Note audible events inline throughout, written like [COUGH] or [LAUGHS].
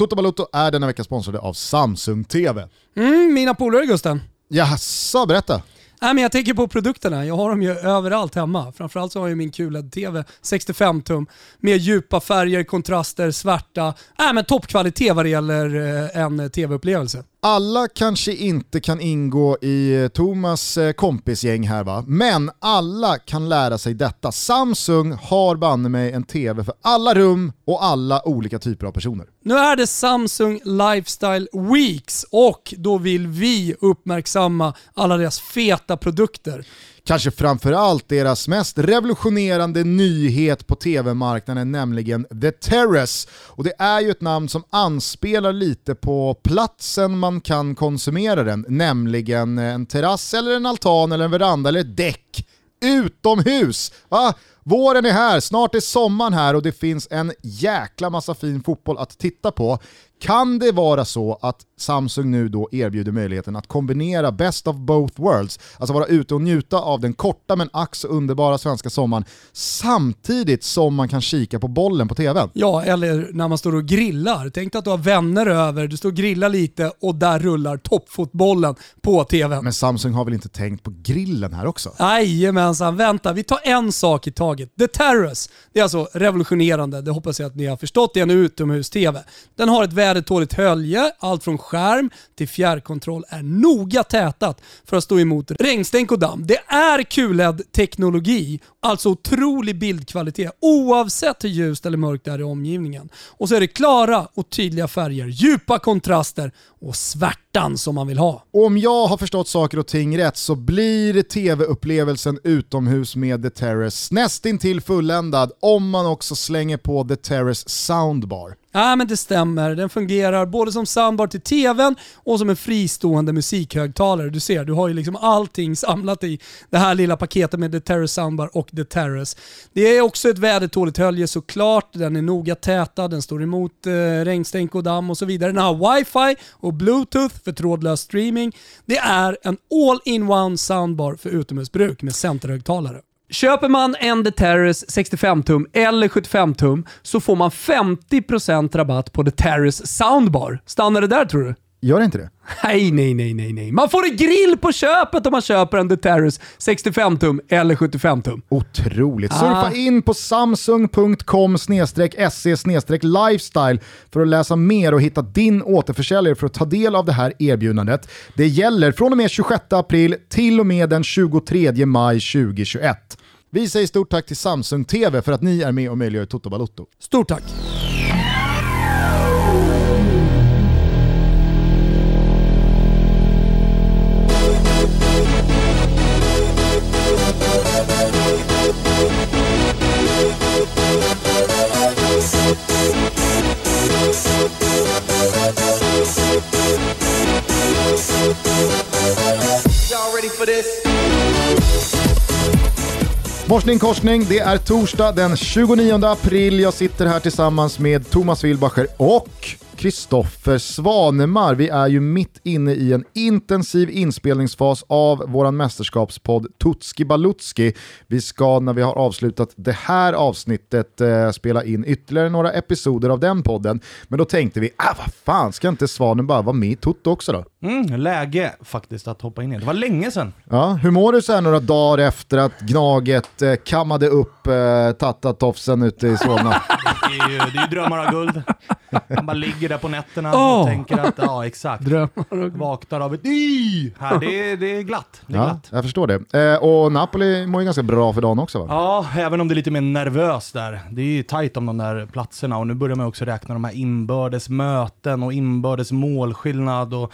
Toto Balotto är denna vecka sponsrade av Samsung TV. Mm, mina polare Gusten. Jaså, berätta. Nej, men jag tänker på produkterna. Jag har dem ju överallt hemma. Framförallt så har jag min QLED-TV 65 tum med djupa färger, kontraster, svarta. Nej, men toppkvalitet vad det gäller eh, en tv-upplevelse. Alla kanske inte kan ingå i eh, Thomas eh, kompisgäng här va, men alla kan lära sig detta. Samsung har banne mig en TV för alla rum och alla olika typer av personer. Nu är det Samsung Lifestyle Weeks och då vill vi uppmärksamma alla deras feta produkter. Kanske framförallt deras mest revolutionerande nyhet på tv-marknaden, nämligen The Terrace. Och det är ju ett namn som anspelar lite på platsen man kan konsumera den, nämligen en terrass eller en altan eller en veranda eller ett däck utomhus. Va? Våren är här, snart är sommaren här och det finns en jäkla massa fin fotboll att titta på. Kan det vara så att Samsung nu då erbjuder möjligheten att kombinera best of both worlds, alltså vara ute och njuta av den korta men ack underbara svenska sommaren samtidigt som man kan kika på bollen på tvn? Ja, eller när man står och grillar. Tänk dig att du har vänner över, du står och grillar lite och där rullar toppfotbollen på tvn. Men Samsung har väl inte tänkt på grillen här också? Jajamensan, vänta. Vi tar en sak i taget. The Terrace, det är alltså revolutionerande. Det hoppas jag att ni har förstått. Det är en utomhus-TV. Den har ett vädertåligt hölje, allt från skärm till fjärrkontroll är noga tätat för att stå emot regnstänk och damm. Det är QLED-teknologi, alltså otrolig bildkvalitet oavsett hur ljust eller mörkt det är i omgivningen. Och så är det klara och tydliga färger, djupa kontraster och svärtan som man vill ha. Om jag har förstått saker och ting rätt så blir tv-upplevelsen utomhus med The Terrace nästintill fulländad om man också slänger på The Terrace Soundbar. Ja men det stämmer. Den fungerar både som soundbar till tvn och som en fristående musikhögtalare. Du ser, du har ju liksom allting samlat i det här lilla paketet med The Terrace Soundbar och The Terrace. Det är också ett vädertåligt hölje såklart. Den är noga tätad, den står emot eh, regnstänk och damm och så vidare. Den har wifi och bluetooth för trådlös streaming. Det är en all-in-one soundbar för utomhusbruk med centerhögtalare. Köper man en The Terrace 65 tum eller 75 tum så får man 50% rabatt på The Terrace Soundbar. Stannar det där tror du? Gör det inte det? Nej, nej, nej, nej, nej. Man får en grill på köpet om man köper en The Terrace 65 tum eller 75 tum. Otroligt. Surfa ah. in på samsung.com se lifestyle för att läsa mer och hitta din återförsäljare för att ta del av det här erbjudandet. Det gäller från och med 26 april till och med den 23 maj 2021. Vi säger stort tack till Samsung TV för att ni är med och möjliggör Toto Balotto. Stort tack! Morsning korsning, det är torsdag den 29 april. Jag sitter här tillsammans med Thomas Wilbacher och Kristoffer Svanemar. Vi är ju mitt inne i en intensiv inspelningsfas av vår mästerskapspodd Tutski Balutski. Vi ska när vi har avslutat det här avsnittet eh, spela in ytterligare några episoder av den podden. Men då tänkte vi, ah, vad fan, ska inte Svanen bara vara med i Toto också då? Mm, läge faktiskt att hoppa in i. Det var länge sedan. Ja, hur mår du så här några dagar efter att Gnaget eh, kammade upp eh, Tattatofsen ute i Solna? [LAUGHS] det, är ju, det är ju drömmar av guld. Man bara ligger där på nätterna oh! och tänker att, ja exakt. Drömmar Vaknar av ett y här. Det är, det är glatt. Det är ja, glatt. Jag förstår det. Eh, och Napoli mår ju ganska bra för dagen också va? Ja, även om det är lite mer nervöst där. Det är ju tajt om de där platserna och nu börjar man också räkna de här inbördes möten och inbördes målskillnad och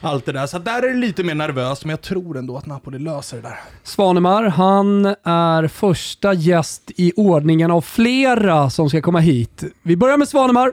allt det där. Så där är det lite mer nervöst, men jag tror ändå att Napoli löser det där. Svanemar, han är första gäst i ordningen av flera som ska komma hit. Vi börjar med Svanemar.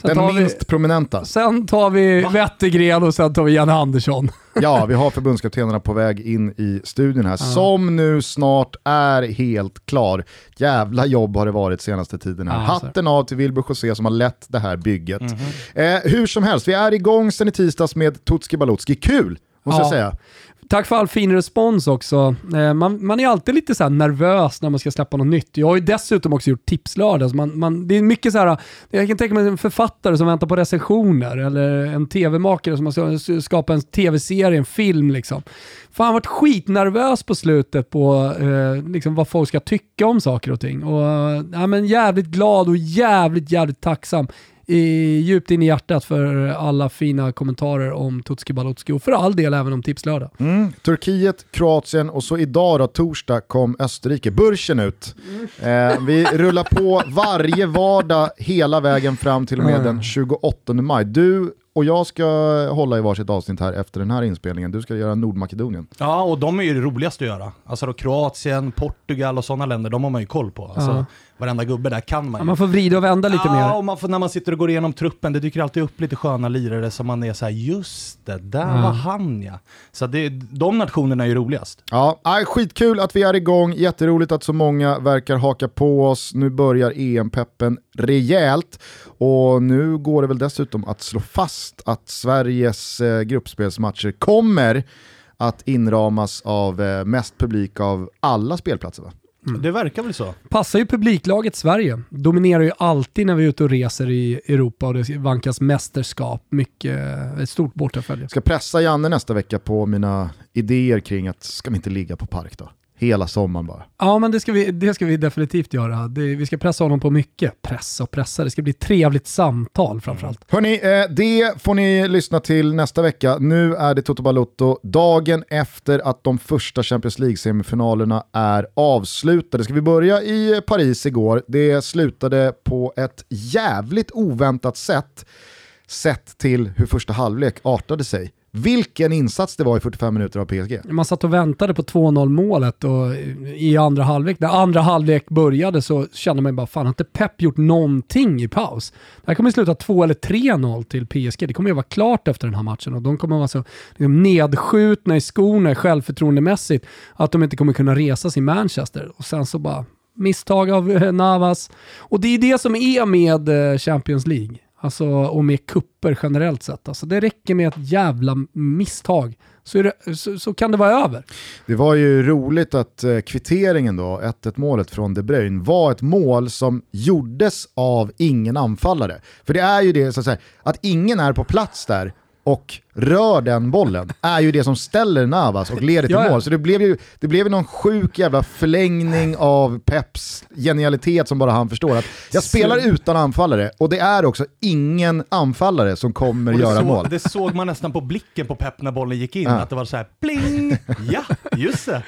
Sen Den minst vi, prominenta. Sen tar vi Wettergren och sen tar vi Janne Andersson. [LAUGHS] Ja, vi har förbundskaptenerna på väg in i studion här, ja. som nu snart är helt klar. Jävla jobb har det varit senaste tiden. Här. Ja, Hatten av till Wilbur José som har lett det här bygget. Mm -hmm. eh, hur som helst, vi är igång sen i tisdags med Tutski Balutski. Kul, måste ja. jag säga. Tack för all fin respons också. Eh, man, man är alltid lite så nervös när man ska släppa något nytt. Jag har ju dessutom också gjort tipslördag. Man, man, det är mycket så här, jag kan tänka mig en författare som väntar på recensioner eller en tv-makare som ska skapa en tv-serie, en film liksom. Fan, jag har varit skitnervös på slutet på eh, liksom vad folk ska tycka om saker och ting. Och, ja, men jävligt glad och jävligt, jävligt tacksam i, djupt in i hjärtat för alla fina kommentarer om Tutski Balutski och för all del även om Tipslördag. Mm. Turkiet, Kroatien och så idag då, torsdag, kom Österrike. Burschen ut. Eh, vi rullar på varje vardag hela vägen fram till och med den 28 maj. Du och jag ska hålla i varsitt avsnitt här efter den här inspelningen. Du ska göra Nordmakedonien. Ja, och de är ju det roligaste att göra. Alltså då Kroatien, Portugal och sådana länder, de har man ju koll på. Alltså, ja. Varenda gubbe där kan man ju. Ja, man får vrida och vända lite ja, mer. Ja, och man får, när man sitter och går igenom truppen, det dyker alltid upp lite sköna lirare som man är så här, just det, där ja. var han ja. Så det, de nationerna är ju roligast. Ja, skitkul att vi är igång, jätteroligt att så många verkar haka på oss. Nu börjar EM-peppen rejält och nu går det väl dessutom att slå fast att Sveriges eh, gruppspelsmatcher kommer att inramas av eh, mest publik av alla spelplatser va? Mm. Det verkar väl så. Passar ju publiklaget Sverige. Dominerar ju alltid när vi är ute och reser i Europa och det vankas mästerskap. Mycket, ett stort bortafölje. Ska pressa Janne nästa vecka på mina idéer kring att ska vi inte ligga på park då? Hela sommaren bara. Ja, men det ska vi, det ska vi definitivt göra. Det, vi ska pressa honom på mycket. Pressa och pressa, det ska bli ett trevligt samtal framförallt. Hörni, eh, det får ni lyssna till nästa vecka. Nu är det Toto Balotto dagen efter att de första Champions League-semifinalerna är avslutade. Ska vi börja i Paris igår? Det slutade på ett jävligt oväntat sätt sett till hur första halvlek artade sig. Vilken insats det var i 45 minuter av PSG. Man satt och väntade på 2-0 målet och i andra halvlek, när andra halvlek började så kände man bara fan har inte Pep gjort någonting i paus? Det här kommer sluta 2 eller 3-0 till PSG. Det kommer ju vara klart efter den här matchen och de kommer vara så liksom, nedskjutna i skorna självförtroendemässigt att de inte kommer kunna resa sig i Manchester. Och sen så bara misstag av eh, Navas. Och det är det som är med eh, Champions League. Alltså, och med kupper generellt sett. Alltså, det räcker med ett jävla misstag så, det, så, så, kan det vara över. Det var ju roligt att eh, kvitteringen då, 1-1 målet från De Bruyne, var ett mål som gjordes av ingen anfallare. För det är ju det, så att, säga, att ingen är på plats där och rör den bollen är ju det som ställer Navas och leder till ja, ja. mål. Så det blev ju det blev någon sjuk jävla förlängning av Peps genialitet som bara han förstår. Att jag spelar utan anfallare och det är också ingen anfallare som kommer göra så, mål. Det såg man nästan på blicken på Pep när bollen gick in, ja. att det var så här pling! Ja, just det.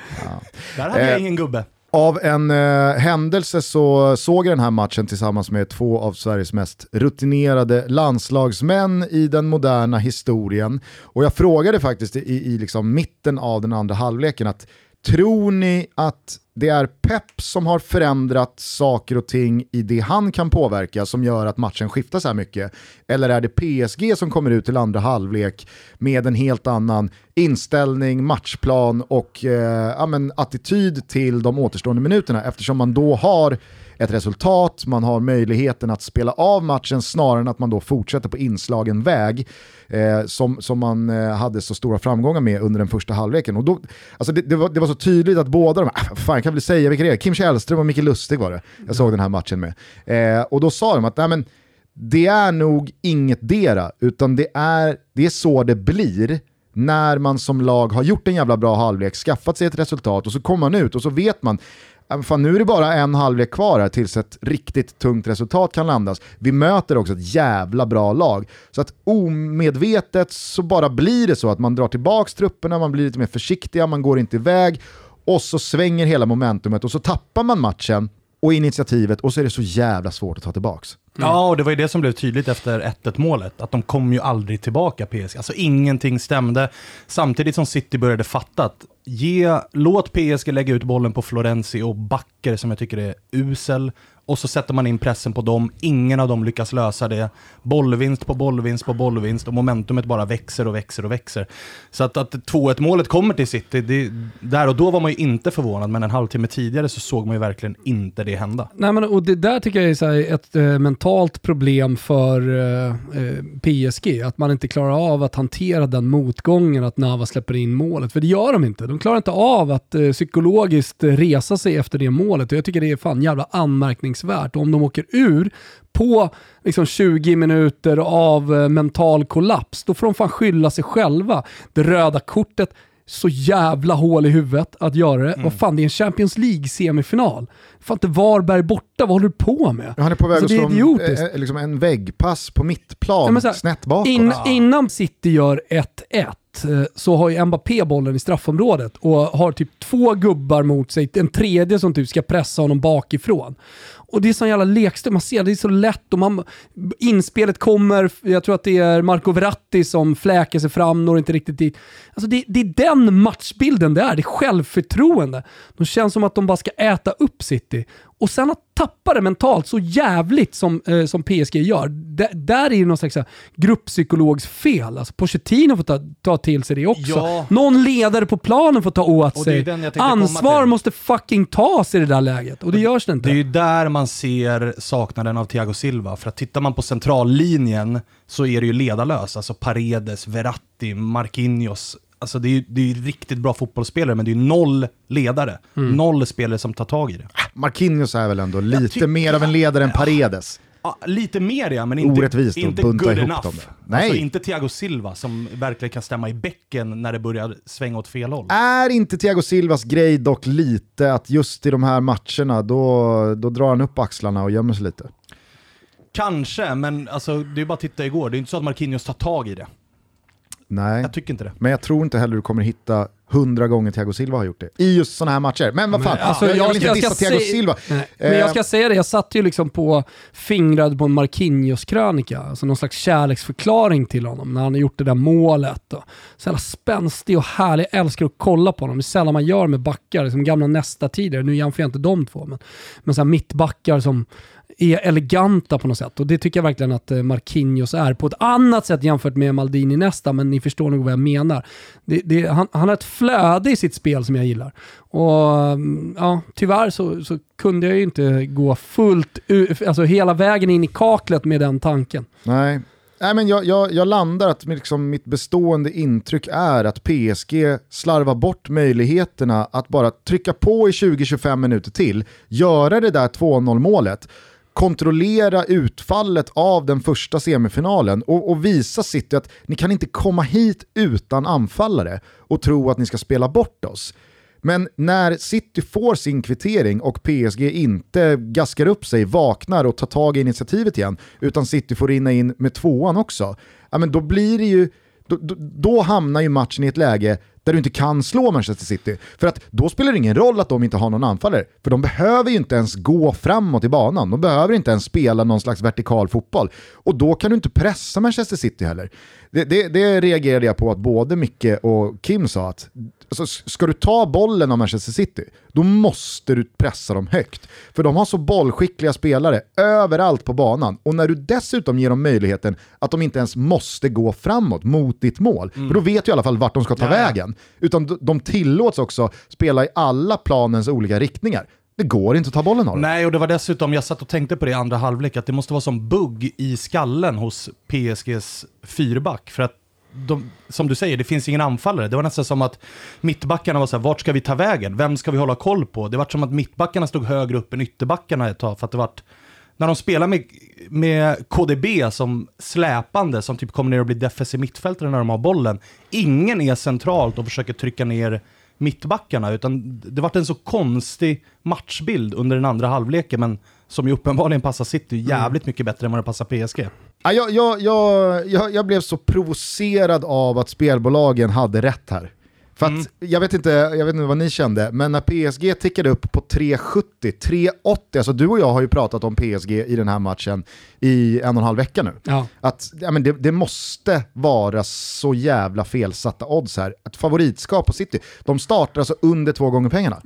Där hade jag eh, ingen gubbe. Av en eh, händelse så såg jag den här matchen tillsammans med två av Sveriges mest rutinerade landslagsmän i den moderna historien. Och jag frågade faktiskt i, i liksom mitten av den andra halvleken att tror ni att det är Pep som har förändrat saker och ting i det han kan påverka som gör att matchen skiftar så här mycket? Eller är det PSG som kommer ut till andra halvlek med en helt annan inställning, matchplan och eh, ja, men, attityd till de återstående minuterna eftersom man då har ett resultat, man har möjligheten att spela av matchen snarare än att man då fortsätter på inslagen väg eh, som, som man eh, hade så stora framgångar med under den första halvleken. Och då, alltså det, det, var, det var så tydligt att båda de, äh, fan jag kan väl säga vilka det är, Kim Källström och Micke Lustig var det, jag såg den här matchen med. Eh, och då sa de att, nej men, det är nog inget dera, utan det är, det är så det blir när man som lag har gjort en jävla bra halvlek, skaffat sig ett resultat och så kommer man ut och så vet man fan, nu är det bara en halvlek kvar här tills ett riktigt tungt resultat kan landas. Vi möter också ett jävla bra lag. Så att omedvetet så bara blir det så att man drar tillbaka trupperna, man blir lite mer försiktiga, man går inte iväg och så svänger hela momentumet och så tappar man matchen och initiativet och så är det så jävla svårt att ta tillbaka. Mm. Ja, och det var ju det som blev tydligt efter 1-1 målet, att de kom ju aldrig tillbaka PSG. Alltså ingenting stämde. Samtidigt som City började fatta att ge, låt PSG lägga ut bollen på Florenzi och Backer som jag tycker är usel. Och så sätter man in pressen på dem, ingen av dem lyckas lösa det. Bollvinst på bollvinst på bollvinst och momentumet bara växer och växer och växer. Så att, att 2-1 målet kommer till City, det, där och då var man ju inte förvånad, men en halvtimme tidigare så såg man ju verkligen inte det hända. Nej, men, och det där tycker jag är så här, ett eh, mentalt problem för eh, eh PSG, att man inte klarar av att hantera den motgången att Nava släpper in målet. För det gör de inte. De klarar inte av att eh, psykologiskt resa sig efter det målet och jag tycker det är fan jävla anmärkningsvärt. Och om de åker ur på liksom 20 minuter av eh, mental kollaps, då får de fan skylla sig själva. Det röda kortet, så jävla hål i huvudet att göra det. Mm. Och fan, det är en Champions League-semifinal. Fan inte Varberg borta, vad håller du på med? Han är på väg alltså, att slå en, eh, liksom en väggpass på mittplan, ja, här, snett bakåt. In, innan City gör 1-1 eh, så har ju Mbappé bollen i straffområdet och har typ två gubbar mot sig, en tredje som typ ska pressa honom bakifrån. Och det är sån jävla lekstuga, man ser det är så lätt och man, inspelet kommer, jag tror att det är Marco Verratti som fläker sig fram, når inte riktigt dit. Alltså det, det är den matchbilden det är, det är självförtroende. De känns som att de bara ska äta upp City. Och sen att tappa det mentalt så jävligt som, eh, som PSG gör, D där är det någon slags grupppsykologs fel. Alltså Pochettino får ta, ta till sig det också. Ja. Någon ledare på planen får ta åt sig. Ansvar måste fucking tas i det där läget och det görs det inte. Det är ju där man ser saknaden av Thiago Silva. För att tittar man på centrallinjen så är det ju ledarlöst. Alltså Paredes, Verratti, Marquinhos alltså det är ju det är riktigt bra fotbollsspelare, men det är noll ledare. Mm. Noll spelare som tar tag i det. Marquinhos är väl ändå lite mer av en ledare än Paredes. Ja, lite mer ja, men inte, Orättvist inte good ihop enough. Dem Nej. Alltså inte Thiago Silva som verkligen kan stämma i bäcken när det börjar svänga åt fel håll. Är inte Thiago Silvas grej dock lite att just i de här matcherna då, då drar han upp axlarna och gömmer sig lite? Kanske, men alltså, det är bara att titta igår. Det är inte så att Marquinhos tar tag i det. Nej. Jag tycker inte det. Men jag tror inte heller du kommer hitta hundra gånger Thiago Silva har gjort det. I just sådana här matcher. Men vad fan, men, alltså, jag, jag, vill inte dissa Thiago. Silva. Nej, men jag ska säga det, jag satt ju liksom på fingrad på en Marquinhos-krönika, alltså någon slags kärleksförklaring till honom när han har gjort det där målet. Och så jävla spänstig och härlig, jag älskar att kolla på honom. Det är sällan man gör med backar, som gamla nästa tider. Nu jämför jag inte de två, men, men så mittbackar som är eleganta på något sätt. Och det tycker jag verkligen att eh, Marquinhos är. På ett annat sätt jämfört med Maldini nästa, men ni förstår nog vad jag menar. Det, det, han, han, har ett flöde i sitt spel som jag gillar. Och ja, tyvärr så, så kunde jag ju inte gå fullt alltså hela vägen in i kaklet med den tanken. Nej, Nej, men jag, jag, jag landar att liksom mitt bestående intryck är att PSG slarvar bort möjligheterna att bara trycka på i 20-25 minuter till, göra det där 2-0 målet kontrollera utfallet av den första semifinalen och, och, visa City att ni kan inte komma hit utan anfallare och tro att ni ska spela bort oss. Men när City får sin kvittering och PSG inte gaskar upp sig, vaknar och tar tag i initiativet igen, utan City får rinna in med tvåan också, ja, men då blir det ju då, då, då, hamnar ju matchen i ett läge där du inte kan slå Manchester City. För att då spelar det ingen roll att de inte har någon anfallare, för de behöver ju inte ens gå framåt i banan. De behöver inte ens spela någon slags vertikal fotboll. Och då kan du inte pressa Manchester City heller. Det, det, det reagerade jag på att både Micke och Kim sa att alltså, ska du ta bollen av Manchester City, då måste du pressa dem högt. För de har så bollskickliga spelare överallt på banan. Och när du dessutom ger dem möjligheten att de inte ens måste gå framåt mot ditt mål, mm. för då vet du i alla fall vart de ska ta ja, vägen. Utan de tillåts också spela i alla planens olika riktningar. Det går inte att ta bollen av dem. Nej, och det var dessutom, jag satt och tänkte på det i andra halvlek, att det måste vara som bugg i skallen hos PSGs fyrback. För att de, som du säger, det finns ingen anfallare. Det var nästan som att mittbackarna var så här, vart ska vi ta vägen? Vem ska vi hålla koll på? Det var som att mittbackarna stod högre upp än ytterbackarna ett tag, för att det vart när de spelar med, med KDB som släpande, som typ kommer ner och blir defensiv mittfältare när de har bollen. Ingen är centralt och försöker trycka ner mittbackarna, utan det vart en så konstig matchbild under den andra halvleken, men som ju uppenbarligen passar City mm. jävligt mycket bättre än vad det passar PSG. Ja, jag, jag, jag, jag, jag blev så provocerad av att spelbolagen hade rätt här. För att, jag, vet inte, jag vet inte vad ni kände, men när PSG tickade upp på 3,70, 3,80, alltså du och jag har ju pratat om PSG i den här matchen i en och en halv vecka nu. Ja. Att ja, men det, det måste vara så jävla felsatta odds här. Ett favoritskap på City, de startar alltså under två gånger pengarna.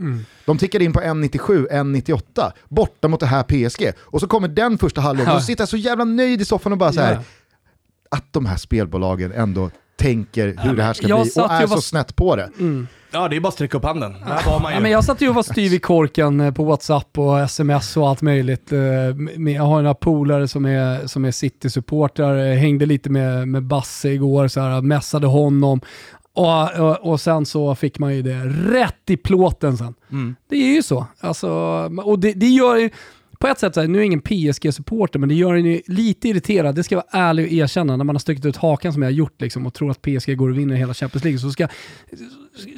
De tickade in på 1,97, 1,98, borta mot det här PSG. Och så kommer den första halvleken, Ja. och så sitter jag så jävla nöjd i soffan och bara så här Ja. att de här spelbolagen ändå tänker hur det här ska jag bli och är så var- snett på det. Ja, det är bara att sträcka upp handen. Ja, men jag satt ju och var styv i [LAUGHS] korken eh, på WhatsApp och sms och allt möjligt. eh, Jag har några polare som är, som är City-supportrar, eh, hängde lite med, med Basse igår, så här, messade honom. Och, och, och sen så fick man ju det rätt i plåten sen. Mm. Det är ju så. Alltså, och det, det gör ju, på ett sätt, så här, nu är jag ingen PSG-supporter, men det gör en ju lite irriterad. Det ska jag vara ärlig och erkänna. När man har stuckit ut hakan som jag har gjort liksom, och tror att PSG går och vinner hela Champions League, så ska,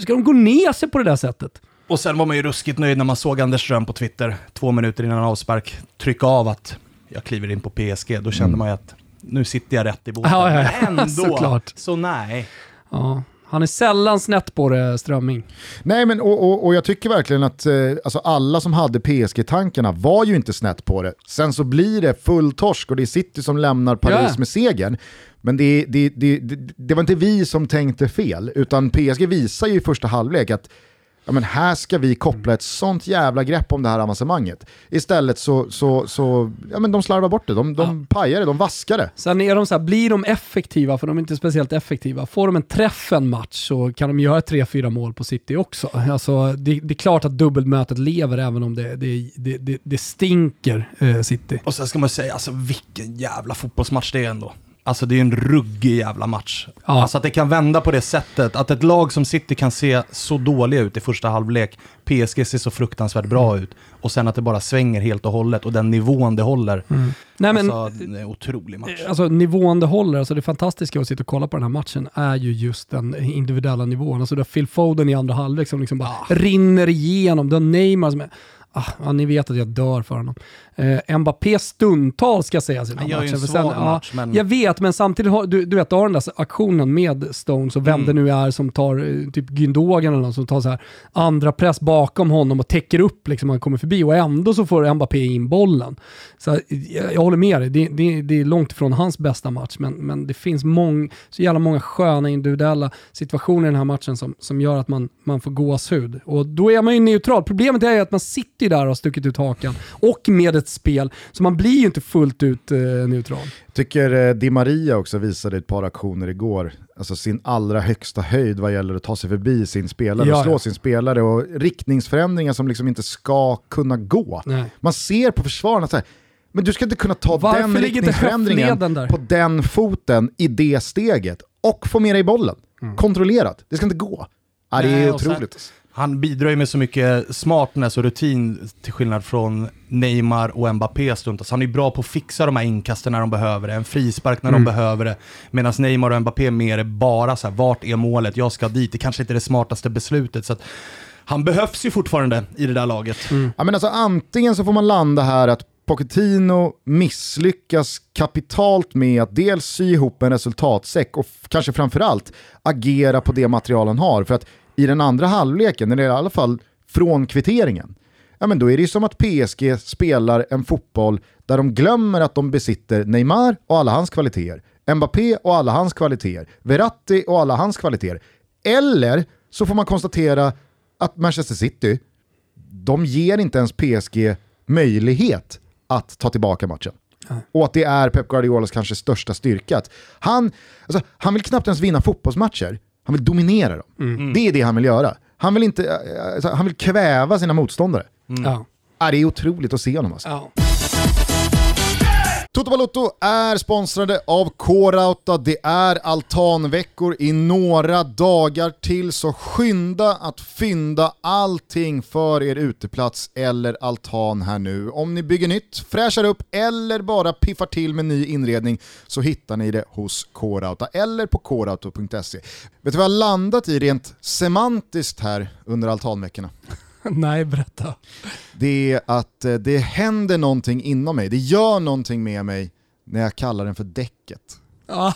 ska de gå ner sig på det där sättet. Och sen var man ju ruskigt nöjd när man såg Anders Ström på Twitter, två minuter innan avspark, trycka av att jag kliver in på PSG. Då kände man ju att nu sitter jag rätt i båten. Ja, ja, ja. Men ändå, [LAUGHS] så nej. Ja, han är sällan snett på det, Strömming. Nej men och, och, och jag tycker verkligen att eh, alltså alla som hade PSG-tankarna var ju inte snett på det. Sen så blir det full torsk och det är City som lämnar Paris Ja. med segern. Men det, det, det, det, det var inte vi som tänkte fel, utan PSG visar ju i första halvlek att ja, men här ska vi koppla ett sånt jävla grepp om det här avancemanget. Istället så, så, så ja, men de slarvar bort det, de, de pajar det, de vaskar det. Sen är de så här, blir de effektiva, för de är inte speciellt effektiva, får de en träff en match så kan de göra 3-4 mål på City också. Alltså, det, det är klart att dubbelmötet lever även om det, det, det, det, det stinker eh, City. Och sen ska man säga, alltså vilken jävla fotbollsmatch det är ändå. Alltså det är en ruggig jävla match. Ja. Alltså att det kan vända på det sättet, att ett lag som City kan se så dåliga ut i första halvlek, PSG ser så fruktansvärt bra ut, och sen att det bara svänger helt och hållet, och den nivån det håller. Nej, men, alltså, det är en otrolig match. Alltså nivån det håller, alltså det fantastiska att sitta och kolla på den här matchen är ju just den individuella nivån. Alltså du har Phil Foden i andra halvlek som liksom bara rinner igenom. Du har Neymar som är, ah, ja, ni vet att jag dör för honom. Eh, Mbappé stundtals ska sägas i den Han gör ju matchen. en svag ja, match, men- Jag vet, men samtidigt har du, du vet, du har den där aktionen med Stones och vem Mm. det nu är som tar, eh, typ Gündogan eller någon som tar så här andra press bakom honom och täcker upp liksom han kommer förbi och ändå så får Mbappé in bollen. Så eh, jag, jag håller med dig, det, det, det är långt ifrån hans bästa match, men, men det finns mång, så jävla många sköna individuella situationer i den här matchen som, som gör att man, man får gåshud. Och då är man ju neutral. Problemet är ju att man sitter där och har stuckit ut hakan och med ett spel, så man blir ju inte fullt ut eh, neutral. Tycker eh, Di Maria också visade ett par aktioner igår, alltså sin allra högsta höjd vad gäller att ta sig förbi sin spelare Ja, och slå ja. sin spelare och riktningsförändringar som liksom inte ska kunna gå. Nej. Man ser på försvararna så här, men du ska inte kunna ta Varför den ligger inte riktningsförändringen där? på den foten i det steget och få med dig bollen. Kontrollerat, det ska inte gå. Ja, det är Mm. Och sen- otroligt. Han bidrar ju med så mycket smartness och rutin till skillnad från Neymar och Mbappé stundtals. Han är ju bra på att fixa de här inkasten när de behöver det, en frispark när de behöver det. Medan Neymar och Mbappé mer är bara så här, vart är målet, jag ska dit. Det kanske inte är det smartaste beslutet. Så att han behövs ju fortfarande i det där laget. Ja, men alltså, antingen så får man landa här att Pochettino misslyckas kapitalt med att dels sy ihop en resultatsäck och kanske framförallt agera på det material han har. För att i den andra halvleken, eller i alla fall från kvitteringen, ja, men då är det ju som att PSG spelar en fotboll där de glömmer att de besitter Neymar och alla hans kvaliteter, Mbappé och alla hans kvaliteter, Verratti och alla hans kvaliteter. Eller så får man konstatera att Manchester City, de ger inte ens PSG möjlighet att ta tillbaka matchen. Och att det är Pep Guardiolas kanske största styrka. Han, alltså, han vill knappt ens vinna fotbollsmatcher, han vill dominera dem. Det är det han vill göra. Han vill, inte, eh, alltså, han vill kväva sina motståndare. Ja. Ah, det är otroligt att se honom alltså. Ja. Toto Balotto är sponsrade av K-Rauta. Det är altanveckor i några dagar till, så skynda att fynda allting för er uteplats eller altan här nu. Om ni bygger nytt, fräschar upp eller bara piffar till med ny inredning så hittar ni det hos K-Rauta eller på krauta.se. Vet du vad jag har landat i rent semantiskt här under altanveckorna? [LAUGHS] Nej, berätta. det är att eh, det händer någonting inom mig, det gör någonting med mig när jag kallar den för däcket. Ja.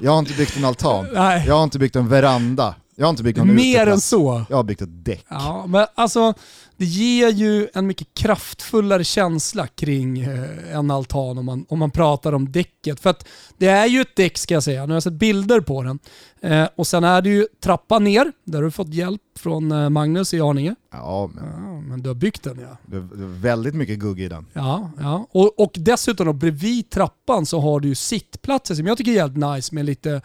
Jag har inte byggt en altan. Nej. Jag har inte byggt en veranda. Jag har inte byggt någon Mer än uteplats. så. Jag har byggt ett däck. Ja, men alltså det ger ju en mycket kraftfullare känsla kring eh, en altan om man, om man pratar om däcket. För att det är ju ett däck ska jag säga, nu har jag sett bilder på den. Eh, och sen är det ju trappan ner, där har du fått hjälp från eh, Magnus i Arninge. Ja, men Ja, men du har byggt den ja. det är väldigt mycket gugg i den. Ja, ja. Och, och dessutom då, bredvid trappan så har du ju sittplatser som jag tycker är jävligt nice med lite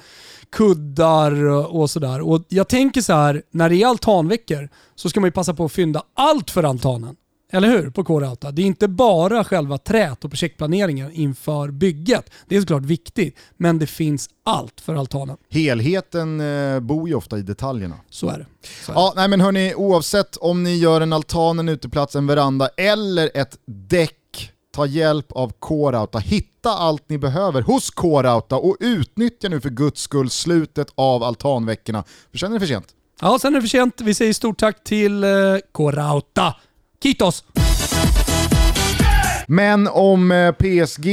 kuddar och och sådär. Och jag tänker så här, när det är altanveckor så ska man ju passa på att fynda allt för altanen. Eller hur? På K-Rauta. Det är inte bara själva trät och projektplaneringen inför bygget. Det är såklart viktigt, men det finns allt för altanen. Helheten eh, bor ju ofta i detaljerna. Så är det. Så är det. Ja, nej men hörni, oavsett om ni gör en altan, en uteplats, en veranda eller ett däck, ta hjälp av K-Rauta. Hitta allt ni behöver hos K-Rauta och utnyttja nu för guds skull slutet av altanveckorna. För sen är det för sent. Ja, sen är det för sent. Vi säger stort tack till eh, K-Rauta. Kitos! Men om eh, PSG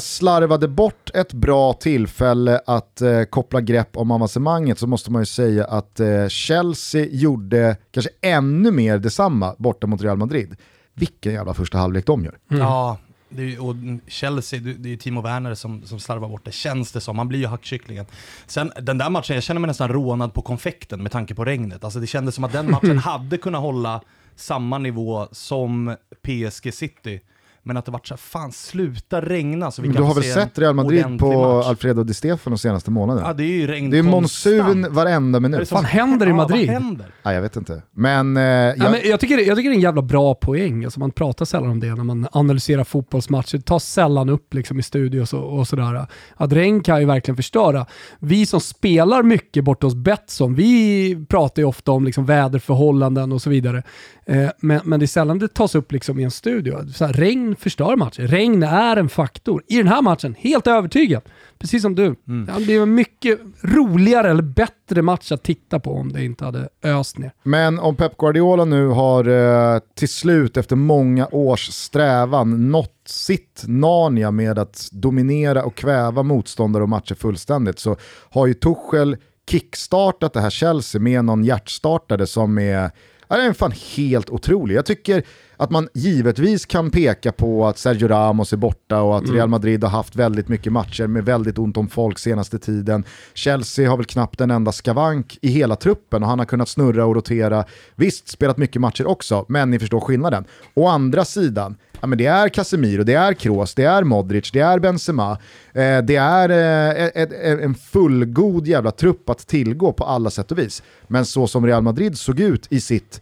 slarvade bort ett bra tillfälle att eh, koppla grepp om avancemanget så måste man ju säga att eh, Chelsea gjorde kanske ännu mer detsamma borta mot Real Madrid. Vilken jävla första halvlek de gör. Ja, det är, och Chelsea, det är Timo Werner som, som slarvar bort det, känns det som. Han blir ju hackkycklingen. Sen den där matchen, jag känner mig nästan rånad på konfekten med tanke på regnet. Alltså det kändes som att den matchen [CLEARS THROAT] hade kunnat hålla samma nivå som PSG City. Men att det vart så här, fan sluta regna så vi Men kan du har väl se sett Real Madrid på match. Alfredo Di Stefano de senaste månaderna? Ja det är ju regn det är monsun varenda Vad minut. som- fan händer i Ja, Madrid? Vad händer? Nej, jag vet inte. Men, eh, jag, Ja, men jag, tycker, jag tycker det är en jävla bra poäng. Alltså man pratar sällan om det när man analyserar fotbollsmatcher. Det tas sällan upp liksom i studios och, och sådär. Att regn kan ju verkligen förstöra. Vi som spelar mycket borta hos Betsson, vi pratar ju ofta om liksom väderförhållanden och så vidare. Eh, men, men det är sällan det tas upp liksom i en studio. Så här, regn förstör matcher. Regn är en faktor. I den här matchen, helt övertygad. Precis som du. Mm. Ja, det blir en mycket roligare eller bättre match att titta på om det inte hade öst ner. men om Pep Guardiola nu har eh, till slut efter många års strävan nått sitt Narnia med att dominera och kväva motståndare och matcher fullständigt så har ju Tuchel kickstartat det här Chelsea med någon hjärtstartare som är Ja, den är fan helt otrolig. Jag tycker att man givetvis kan peka på att Sergio Ramos är borta och att Real Madrid har haft väldigt mycket matcher med väldigt ont om folk senaste tiden. Chelsea har väl knappt en enda skavank i hela truppen och han har kunnat snurra och rotera. Visst, spelat mycket matcher också, men ni förstår skillnaden. Å andra sidan, ja, men det är Casemiro, det är Kroos, det är Modric, det är Benzema. Eh, det är eh, ett, ett, en fullgod jävla trupp att tillgå på alla sätt och vis. Men så som Real Madrid såg ut i sitt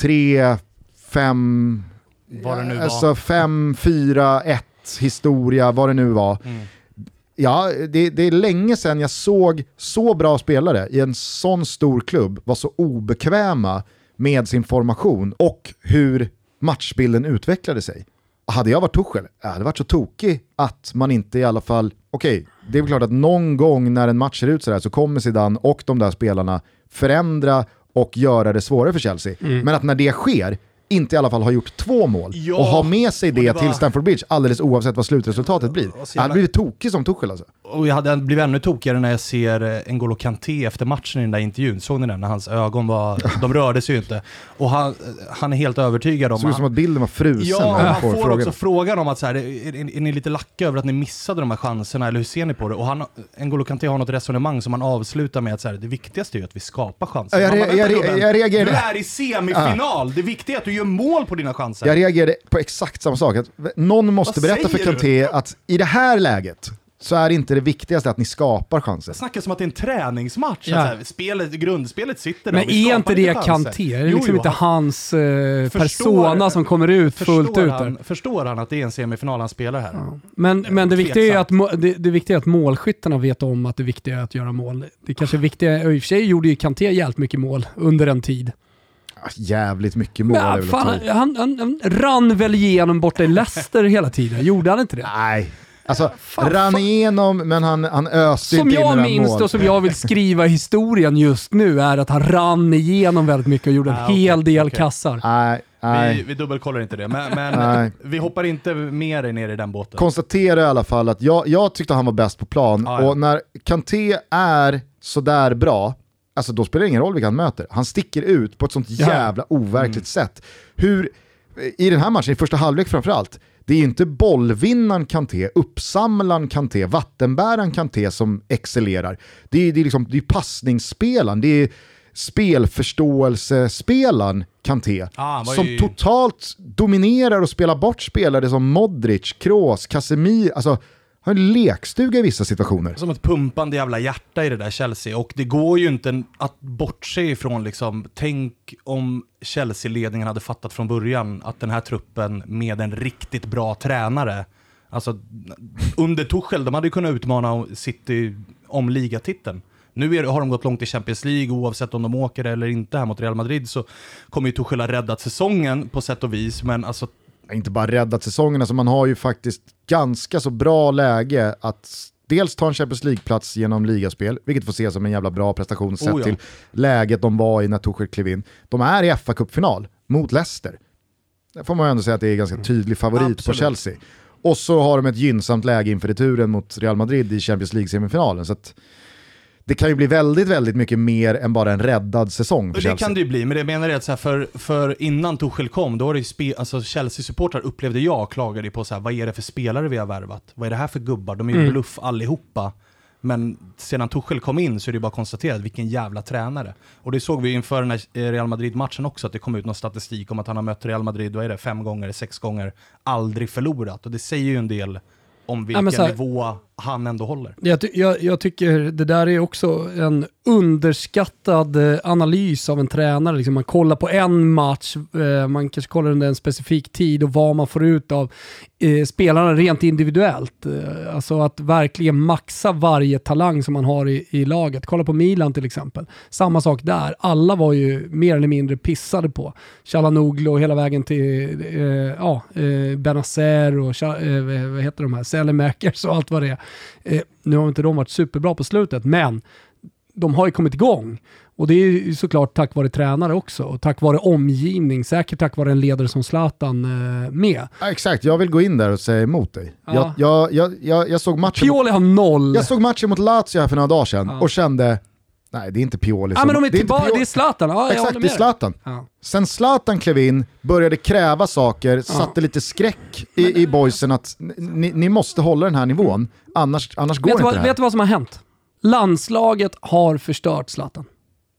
3, 5, Vad det nu var. alltså 5, 4, 1 historia, vad det nu var. Mm. Ja, det, det är länge sedan jag såg så bra spelare i en sån stor klubb vara så obekväma med sin formation och hur matchbilden utvecklade sig. Hade jag varit Tuchel, jag hade varit så tokig att man inte i alla fall, okej, det är klart att någon gång när en match ser ut sådär så kommer Zidane och de där spelarna förändra och göra det svårare för Chelsea. Men att när det sker, inte i alla fall ha gjort två mål Ja, och ha med sig det, det var- till Stamford Bridge alldeles oavsett vad slutresultatet blir. Jag hade blivit tokig som Tuchel alltså. Och jag hade blivit ännu tokigare när jag ser eh, N'Golo Kanté efter matchen i den där intervjun. Såg ni den? När hans ögon var, [LAUGHS] de rörde sig ju inte. Och han, han är helt övertygad om... Det såg ut som att bilden var frusen Ja, han han får får frågan. också frågan om att så här, är, är, är ni lite lacka över att ni missade de här chanserna, eller hur ser ni på det? Och han, N'Golo Kanté har något resonemang som han avslutar med att så här, det viktigaste är ju att vi skapar chanser. Ja, jag re- jag "Vänta, re- gubben, jag reagerade- Du är i semifinal, det viktiga är att du gör mål på dina chanser. Jag reagerade på exakt samma sak. Att någon måste Vad berätta för Kanté att i det här läget så är inte det viktigaste att ni skapar chanser. Jag snackar som att det är en träningsmatch. Ja. Att så här, spelet, grundspelet sitter där Men är inte det. Kanté? Är det liksom jo, inte han- hans eh, Förstår- persona som kommer ut fullt Förstår ut han, där? förstår han att det är en semifinal han spelar här? Men, men det, viktiga är att, det, det viktiga är att målskyttarna vet om att det viktiga är att göra mål. Det kanske viktiga, och i och för sig gjorde ju Kanté jävligt mycket mål under en tid. Ah, Jävligt mycket mål väl att fan, han, han, han rann väl igenom borta i Leicester hela tiden, gjorde han inte det? Nej, alltså Fan, rann fan. igenom men han, han öste Som inte in jag några minns mål. det och som jag vill skriva historien just nu är att han rann igenom väldigt mycket och gjorde en Ah, hel del okej. kassar. Nej, Nej. Vi, vi dubbelkollar inte det, men, [LAUGHS] men Nej. vi hoppar inte mer ner i den båten. konstatera i alla fall att jag, jag tyckte han var bäst på plan Ja, ja. och när Kanté är sådär bra, alltså då spelar det ingen roll vilka han möter. Han sticker ut på ett sånt jävla overkligt Mm. sätt. Hur, I den här matchen, i första halvlek framförallt, det är ju inte bollvinnaren Kanté, uppsamlaren Kanté, vattenbäraren Kanté som excellerar. Det är, det är, liksom, det är passningsspelaren, det är spelförståelsespelaren Kanté Ah, som ju- totalt dominerar och spelar bort spelare som Modric, Kroos, Casemir, alltså har en lekstuga i vissa situationer. Som ett pumpande jävla hjärta i det där Chelsea. Och det går ju inte att bortse ifrån liksom, tänk om Chelsea-ledningen hade fattat från början att den här truppen med en riktigt bra tränare, alltså under Tuchel, de hade ju kunnat utmana City om ligatiteln. Nu är, har de gått långt i Champions League, oavsett om de åker eller inte här mot Real Madrid så kommer ju Tuchel ha räddat säsongen på sätt och vis, men alltså Inte bara räddat säsongen, alltså man har ju faktiskt ganska så bra läge att dels ta en Champions League-plats genom ligaspel, vilket får ses som en jävla bra prestation sett Oh ja. till läget de var i när Tuchel klev in. De är i fa Cup-final mot Leicester. Där får man ju ändå säga att det är ganska tydlig favorit på Absolut. Chelsea. Och så har de ett gynnsamt läge inför returen mot Real Madrid i Champions League-semifinalen. Så att det kan ju bli väldigt, väldigt mycket mer än bara en räddad säsong för Det Chelsea. kan det ju bli, men det jag menar är att så här, för, för innan Tuchel kom, då var det ju spe, alltså Chelsea-supportrar upplevde jag klagade ju på så här, vad är det för spelare vi har värvat? Vad är det här för gubbar? De är ju Mm. bluff allihopa. Men sedan Tuchel kom in så är det bara att konstatera vilken jävla tränare. Och det såg vi inför den här eh, Real Madrid-matchen också, att det kom ut någon statistik om att han har mött Real Madrid, vad är det, fem gånger, sex gånger, aldrig förlorat. Och det säger ju en del om vilken så här- nivå han ändå håller. Jag, ty- jag, jag tycker det där är också en underskattad eh, analys av en tränare. Liksom man kollar på en match, eh, man kanske kollar under en specifik tid och vad man får ut av eh, spelarna rent individuellt. Alltså att verkligen maxa varje talang som man har i, i laget. Kolla på Milan till exempel. Samma sak där. Alla var ju mer eller mindre pissade på. Chalanoglu och hela vägen till eh, ja, eh, Benazer och eh, vad heter de här, Selemakers och allt vad det är. Eh, nu har inte de varit superbra på slutet, men de har ju kommit igång. Och det är ju såklart tack vare tränare också och tack vare omgivning, säkert tack vare en ledare som Zlatan eh, med. Ja, exakt, jag vill gå in där och säga emot dig. Ja. Jag, jag, jag, jag, såg matchen Pioli har noll. jag såg matchen mot Lazio här för några dagar sedan Ja. och kände, nej det är inte Pioli ja som... men de är det är tillbaka, det är Zlatan. Ja, Exakt, det är. Zlatan. Ja. Sen Zlatan klev in, började kräva saker, satte lite skräck i, i boysen att ni, ni måste hålla den här nivån, annars, annars går Vet, inte vad, det här. vet du vad som har hänt? Landslaget har förstört Zlatan.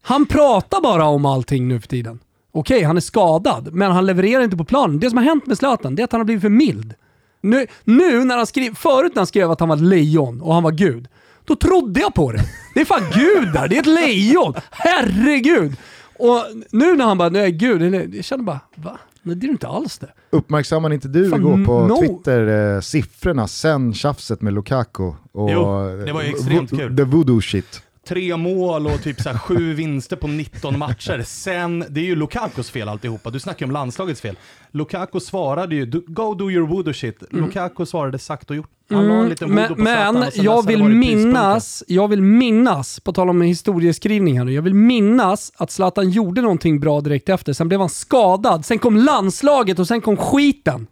Han pratar bara om allting nu för tiden. Okej, han är skadad, men han levererar inte på planen. Det som har hänt med Zlatan, det är att han har blivit för mild. Nu, nu när han skrev, förut när han skrev att han var lejon och han var gud, då trodde jag på det. Det är fan gud där, det är ett lejon! Herregud! Och nu när han bara, nu är jag gud, jag känner bara, va? Nej, det är du inte alls det. Uppmärksammar inte du Fan, igår på no. Twitter eh, siffrorna sen tjafset med Lukaku? Och, Jo, det var ju extremt vo- kul. The voodoo shit. Tre mål och typ så här sju [LAUGHS] vinster på 19 matcher. Sen, det är ju Lukakos fel alltihopa. Du snackar ju om landslagets fel. Lukaku svarade ju, "Do- go do your voodoo shit. Lukaku svarade sagt och gjort. Han la en liten voodoo Mm. men på Zlatan men jag vill minnas, jag vill minnas, på tal om historieskrivning här nu, jag vill minnas att Zlatan gjorde någonting bra direkt efter, sen blev han skadad, sen kom landslaget och sen kom skiten.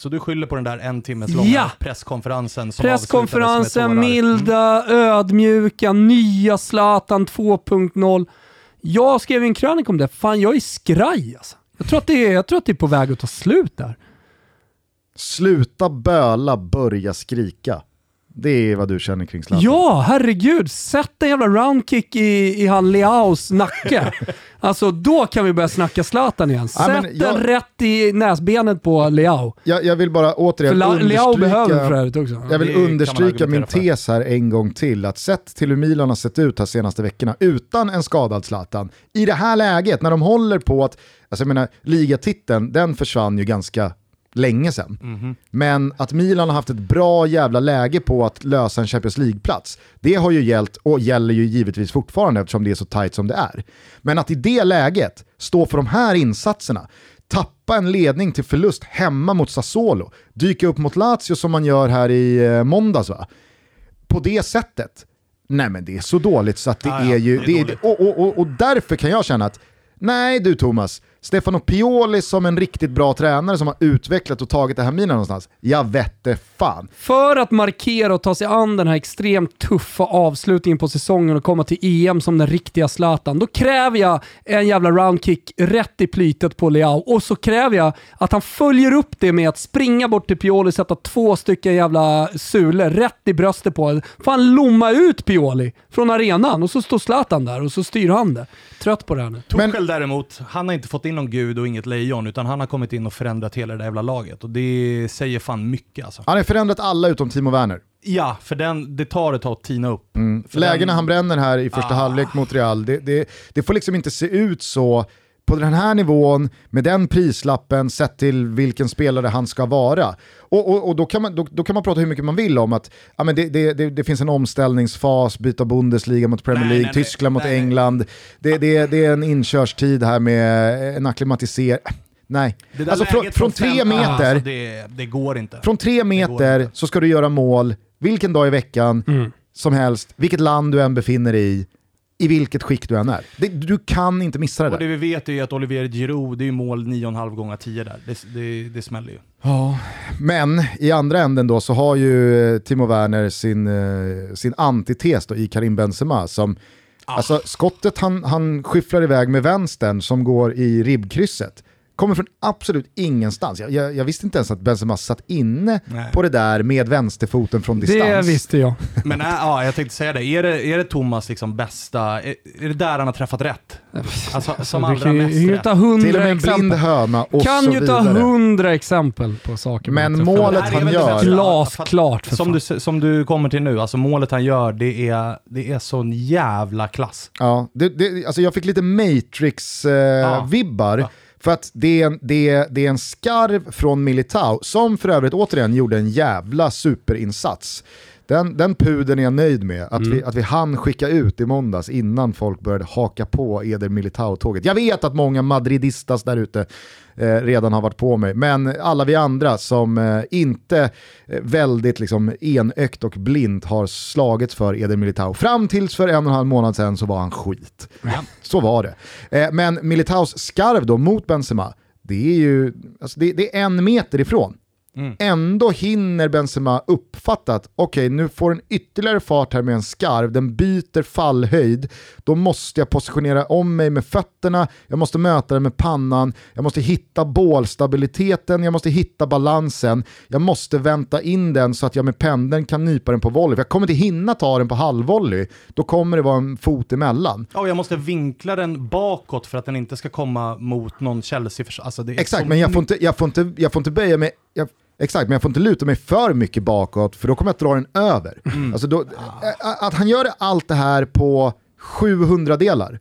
Så du skyller på den där en timmes långa Ja. presskonferensen som Presskonferensen, tårar. milda, ödmjuka, nya Zlatan 2.0. Jag skrev en krönika om det, fan jag är skraj alltså. Jag tror, att det är, jag tror att det är på väg att ta slut där. Sluta böla, börja skrika. Det är vad du känner kring Zlatan. Ja, herregud. Sätt en jävla roundkick i, i han Leaos nacke. [LAUGHS] alltså då kan vi börja snacka Zlatan igen. Ja, Sätt men jag- den rätt i näsbenet på Leao. Jag, jag vill bara För återigen La, Leao behöver för övrigt också. jag vill Det understryka min tes här en gång till. Att sett till hur Milan har sett ut här senaste veckorna utan en skadad Zlatan, i det här läget när de håller på att, alltså jag menar ligatiteln, den försvann ju ganska länge sedan. Mhm. Men att Milan har haft ett bra jävla läge på att lösa en Champions League-plats, det har ju gällt och gäller ju givetvis fortfarande eftersom det är så tight som det är. Men att i det läget stå för de här insatserna, tappa en ledning till förlust hemma mot Sassuolo, dyka upp mot Lazio som man gör här i eh, måndags va? På det sättet, nej men det är så dåligt så att det ja, är ju, det är det är, och, och, och, och därför kan jag känna att, nej du Thomas, Stefano Pioli som en riktigt bra tränare som har utvecklat och tagit det här mina någonstans? Jag vette fan. För att markera och ta sig an den här extremt tuffa avslutningen på säsongen och komma till EM som den riktiga Zlatan, då kräver jag en jävla roundkick rätt i plytet på Leao och så kräver jag att han följer upp det med att springa bort till Pioli, sätta två stycken jävla sulor rätt i bröstet på honom. Fan lomma ut Pioli från arenan och så står Zlatan där och så styr han det. Trött på det här nu. Men- däremot, han har inte fått in någon gud och inget lejon, utan han har kommit in och förändrat hela det där jävla laget. Och det säger fan mycket alltså. Han har förändrat alla utom Timo Werner. Ja, för den, det tar ett tag att tina upp. För Lägena den- han bränner här i första Ah. halvlek mot Real, det, det, det får liksom inte se ut så på den här nivån, med den prislappen, sett till vilken spelare han ska vara. Och, och, och då, kan man, då, då kan man prata hur mycket man vill om att ja, men det, det, det, det finns en omställningsfas, byta Bundesliga mot Premier League, nej, nej. Tyskland mot Nej, nej. England. Det, det, det är en inkörstid här med en acklimatisering. Nej, alltså från, från tre fem- meter, Alltså, det, det går inte. från tre meter så ska du göra mål vilken dag i veckan som helst, vilket land du än befinner dig i, i vilket skick du än är. Det, du kan inte missa det Och det där. vi vet är ju att Olivier Giroud, det är ju mål 9,5 gånger 10 där. Det, det, det smäller ju. Ja. Men i andra änden då så har ju eh, Timo Werner sin, eh, sin antites då i Karim Benzema som Alltså skottet han, han skyfflar iväg med vänstern som går i ribbkrysset kommer från absolut ingenstans. Jag, jag, jag visste inte ens att Benzema satt inne Nej. på det där med vänsterfoten från distans. Det visste jag. [LAUGHS] Men äh, ja, jag tänkte säga det. Är det, är det Thomas liksom bästa, är, är det där han har träffat rätt? Alltså som allra kan mest ju rätt. ta Till och med en blind höna och Kan så ju ta hundra exempel på saker Men målet han gör-. Glasklart för som fan. du, som du kommer till nu, alltså målet han gör, det är, det är sån jävla klass. Ja, det, det, alltså jag fick lite Matrix-vibbar. Ja. För att det är, en, det, är, det är en skarv från Militao, som för övrigt återigen gjorde en jävla superinsats. Den, den pudeln är jag nöjd med, att, vi, att vi hann skicka ut i måndags innan folk började haka på Eder Militao-tåget. Jag vet att många madridistas där ute eh, redan har varit på mig, men alla vi andra som eh, inte eh, väldigt liksom, enögt och blint har slagits för Eder Militao. Fram tills för en och en halv månad sedan så var han skit. Så var det. Eh, men Militaus skarv då mot Benzema, det är ju alltså det, det är en meter ifrån. Ändå hinner Benzema uppfatta att okej, nu får den ytterligare fart här med en skarv, den byter fallhöjd, då måste jag positionera om mig med fötterna, jag måste möta den med pannan, jag måste hitta bålstabiliteten, jag måste hitta balansen, jag måste vänta in den så att jag med pendeln kan nypa den på volley, för jag kommer inte hinna ta den på halvvolley, då kommer det vara en fot emellan. Ja, och jag måste vinkla den bakåt för att den inte ska komma mot någon Chelsea. Alltså Exakt, så men jag får, inte, jag, får inte, jag får inte böja mig, jag, exakt, men jag får inte luta mig för mycket bakåt för då kommer jag att dra den över. Alltså då, att han gör allt det här på 700 delar,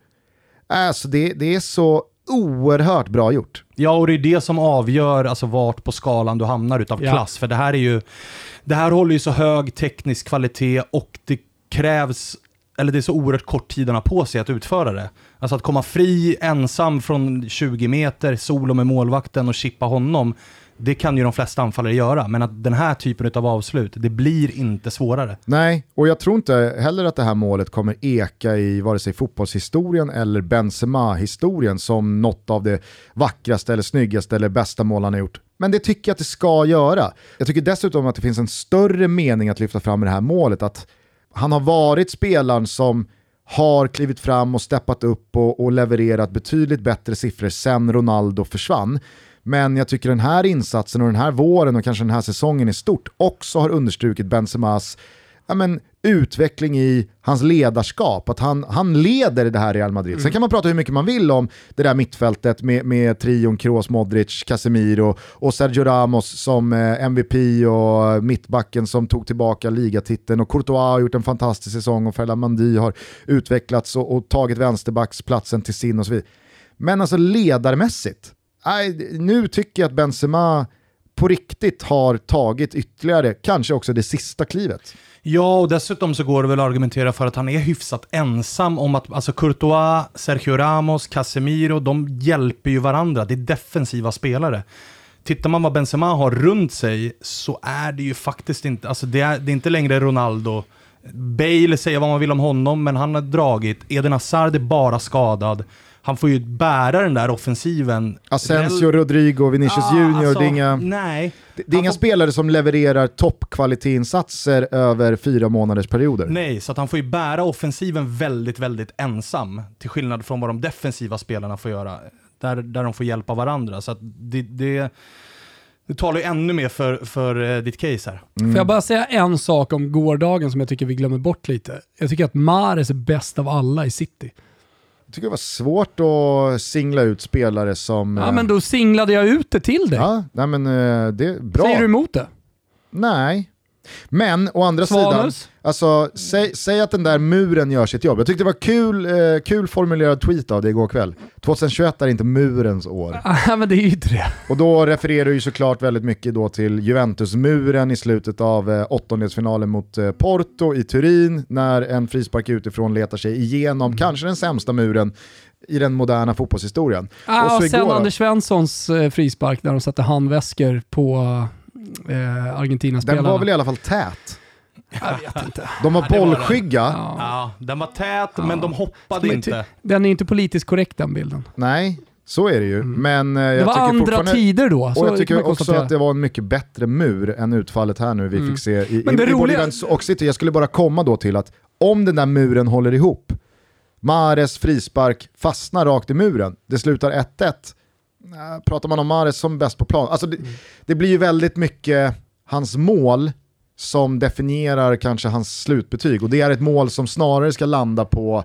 alltså det, det är så oerhört bra gjort. Ja, och det är det som avgör alltså, vart på skalan du hamnar utav Ja. klass. För det här är ju, det här håller ju så hög teknisk kvalitet och det krävs, eller det är så oerhört kort tid han har på sig att utföra det. Alltså att komma fri, ensam från 20 meter, solo med målvakten och chippa honom. Det kan ju de flesta anfallare göra, men att den här typen av avslut, det blir inte svårare. Nej, och jag tror inte heller att det här målet kommer eka i vare sig fotbollshistorien eller Benzema-historien som något av det vackraste eller snyggaste eller bästa mål han har gjort. Men det tycker jag att det ska göra. Jag tycker dessutom att det finns en större mening att lyfta fram i det här målet, att han har varit spelaren som har klivit fram och steppat upp och, och levererat betydligt bättre siffror sen Ronaldo försvann. Men jag tycker den här insatsen och den här våren och kanske den här säsongen i stort också har understrukit Benzemas ja, men, utveckling i hans ledarskap. Att han, han leder det här Real Madrid. Sen kan man prata hur mycket man vill om det där mittfältet med, med trion Kroos, Modric, Casemiro och Sergio Ramos som eh, MVP och mittbacken som tog tillbaka ligatiteln och Courtois har gjort en fantastisk säsong och Ferland Mandy har utvecklats och, och tagit vänsterbacksplatsen till sin och så vidare. Men alltså ledarmässigt, nej, nu tycker jag att Benzema på riktigt har tagit ytterligare, kanske också det sista klivet. Ja, och dessutom så går det väl att argumentera för att han är hyfsat ensam om att, alltså Courtois, Sergio Ramos, Casemiro, de hjälper ju varandra. Det är defensiva spelare. Tittar man vad Benzema har runt sig så är det ju faktiskt inte, alltså det är, det är inte längre Ronaldo. Bale säger vad man vill om honom, men han har dragit. Eden Hazard är bara skadad han får ju bära den där offensiven. Asensio, Rodrigo, Vinicius Ja, Junior, alltså, det är inga, Nej. det, det är inga får- spelare som levererar toppkvalitetinsatser över fyra månaders perioder. Nej, så att han får ju bära offensiven väldigt, väldigt ensam. Till skillnad från vad de defensiva spelarna får göra. Där, där de får hjälp av varandra. Så att det, det, det talar ju ännu mer för, för eh, ditt case här. Får jag bara säga en sak om gårdagen som jag tycker vi glömmer bort lite? Jag tycker att Mares är bäst av alla i City. Jag tycker det var svårt att singla ut spelare som... Ja eh, men då singlade jag ut det till dig. Ja, nej men eh, det är bra. Säger du emot det? Nej. Men å andra Svanus? sidan, alltså, säg, säg att den där muren gör sitt jobb. Jag tyckte det var kul, eh, kul formulerad tweet av det igår kväll. 2021 är inte murens år. [LAUGHS] Ja men det är ju inte det. Och då refererar du ju såklart väldigt mycket då till Juventus-muren i slutet av eh, åttondelsfinalen mot eh, Porto i Turin, när en frispark utifrån letar sig igenom kanske den sämsta muren i den moderna fotbollshistorien. Ja, och sen igår då- Anders Svenssons eh, frispark när de satte handväskor på eh, Argentina-spelarna. Den var väl i alla fall tät? Jag vet inte. De var Ja, det var den. bollskygga. Ja. Ja, den var tät, men de hoppade Men inte. Den är inte politiskt korrekt den bilden. Nej, så är det ju. Men eh, jag Det var tycker andra fortfarande... tider då. Och jag tycker också att det var en mycket bättre mur än utfallet här nu vi fick se i, Men det i, roliga- och City. Jag skulle bara komma då till att om den där muren håller ihop, Mares frispark fastnar rakt i muren, det slutar 1-1. Äh, Pratar man om Mares som bäst på plan, alltså det, det blir ju väldigt mycket hans mål som definierar kanske hans slutbetyg och det är ett mål som snarare ska landa på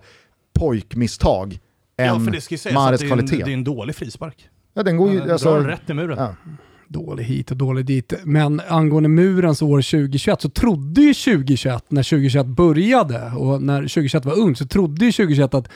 pojkmisstag Ja, än för det ska ju sägas Mares att det är, en, kvalitet. det är en dålig frispark. Ja, den går ju, Den alltså, drar rätt i muren. ja. Dålig hit och dålig dit. Men angående murens år 2021 så trodde ju 2021, när 2021 började och när 2021 var ung, så trodde ju 2021 att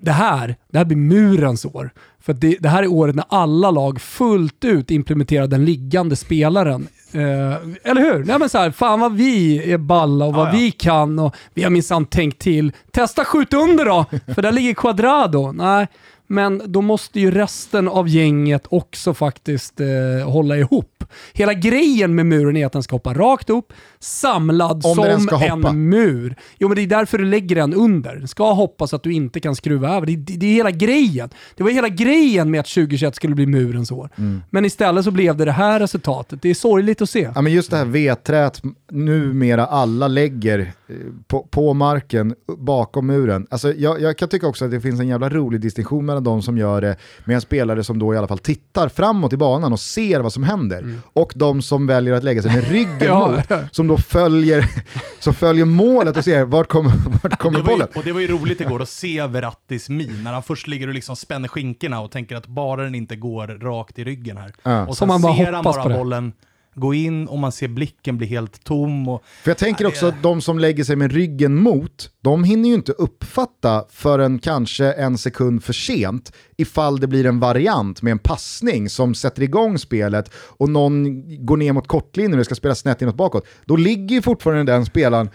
det här, det här blir murens år. För det, det här är året när alla lag fullt ut implementerar den liggande spelaren. Eh, eller hur? Nej men så här, fan vad vi är balla och vad Ja, ja. vi kan och vi har minsann tänkt till. Testa skjut under då, för där ligger Quadrado. Nej, men då måste ju resten av gänget också faktiskt eh, hålla ihop. Hela grejen med muren är att den ska hoppa rakt upp, samlad Om den som ska hoppa. en mur. Jo men det är därför du lägger den under. Den ska hoppa så att du inte kan skruva över. Det, det, det är hela grejen. Det var hela grejen med att 2021 skulle bli murens år. Mm. Men istället så blev det det här resultatet. Det är sorgligt att se. Ja, men just det här vedträt numera alla lägger eh, på, på marken bakom muren. Alltså, jag, jag kan tycka också att det finns en jävla rolig distinktion mellan de som gör det med en spelare som då i alla fall tittar framåt i banan och ser vad som händer och de som väljer att lägga sig med ryggen Mm. [LAUGHS] Ja. mot, som då följer, [LAUGHS] som följer målet och ser vart kommer, vart kommer Det var, ju, bollen. och det var ju roligt igår att se Verrattis min när han först ligger och liksom spänner skinkorna och tänker att bara den inte går rakt i ryggen här. Ja. Och Som sen man bara ser han bara bollen gå in och man ser blicken bli helt tom. Och, För jag tänker också att de som lägger sig med ryggen mot, de hinner ju inte uppfatta förrän kanske en sekund för sent ifall det blir en variant med en passning som sätter igång spelet och någon går ner mot kortlinjen och ska spelas snett inåt bakåt. Då ligger ju fortfarande den spelaren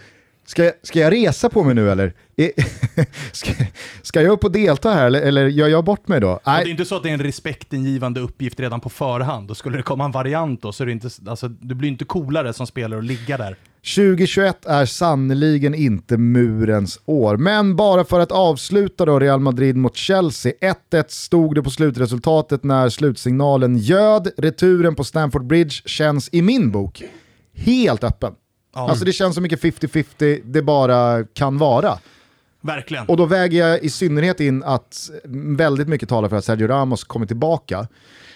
Ska, ska jag resa på mig nu eller? [LAUGHS] Ska, ska jag upp och delta här eller, eller gör jag bort mig då? och det är Nej, inte så att det är en respektingivande uppgift redan på förhand. Då skulle det komma en variant då, så är det inte, alltså, du blir inte coolare som spelare att ligga där. 2021 är sannoliken inte murens år. Men bara för att avsluta då Real Madrid mot Chelsea. 1-1 stod det på slutresultatet när slutsignalen göd. Returen på Stamford Bridge känns i min bok helt öppen. Ja, Alltså det känns så mycket 50-50 det bara kan vara. verkligen. Och då väger jag i synnerhet in att väldigt mycket talar för att Sergio Ramos kommer tillbaka.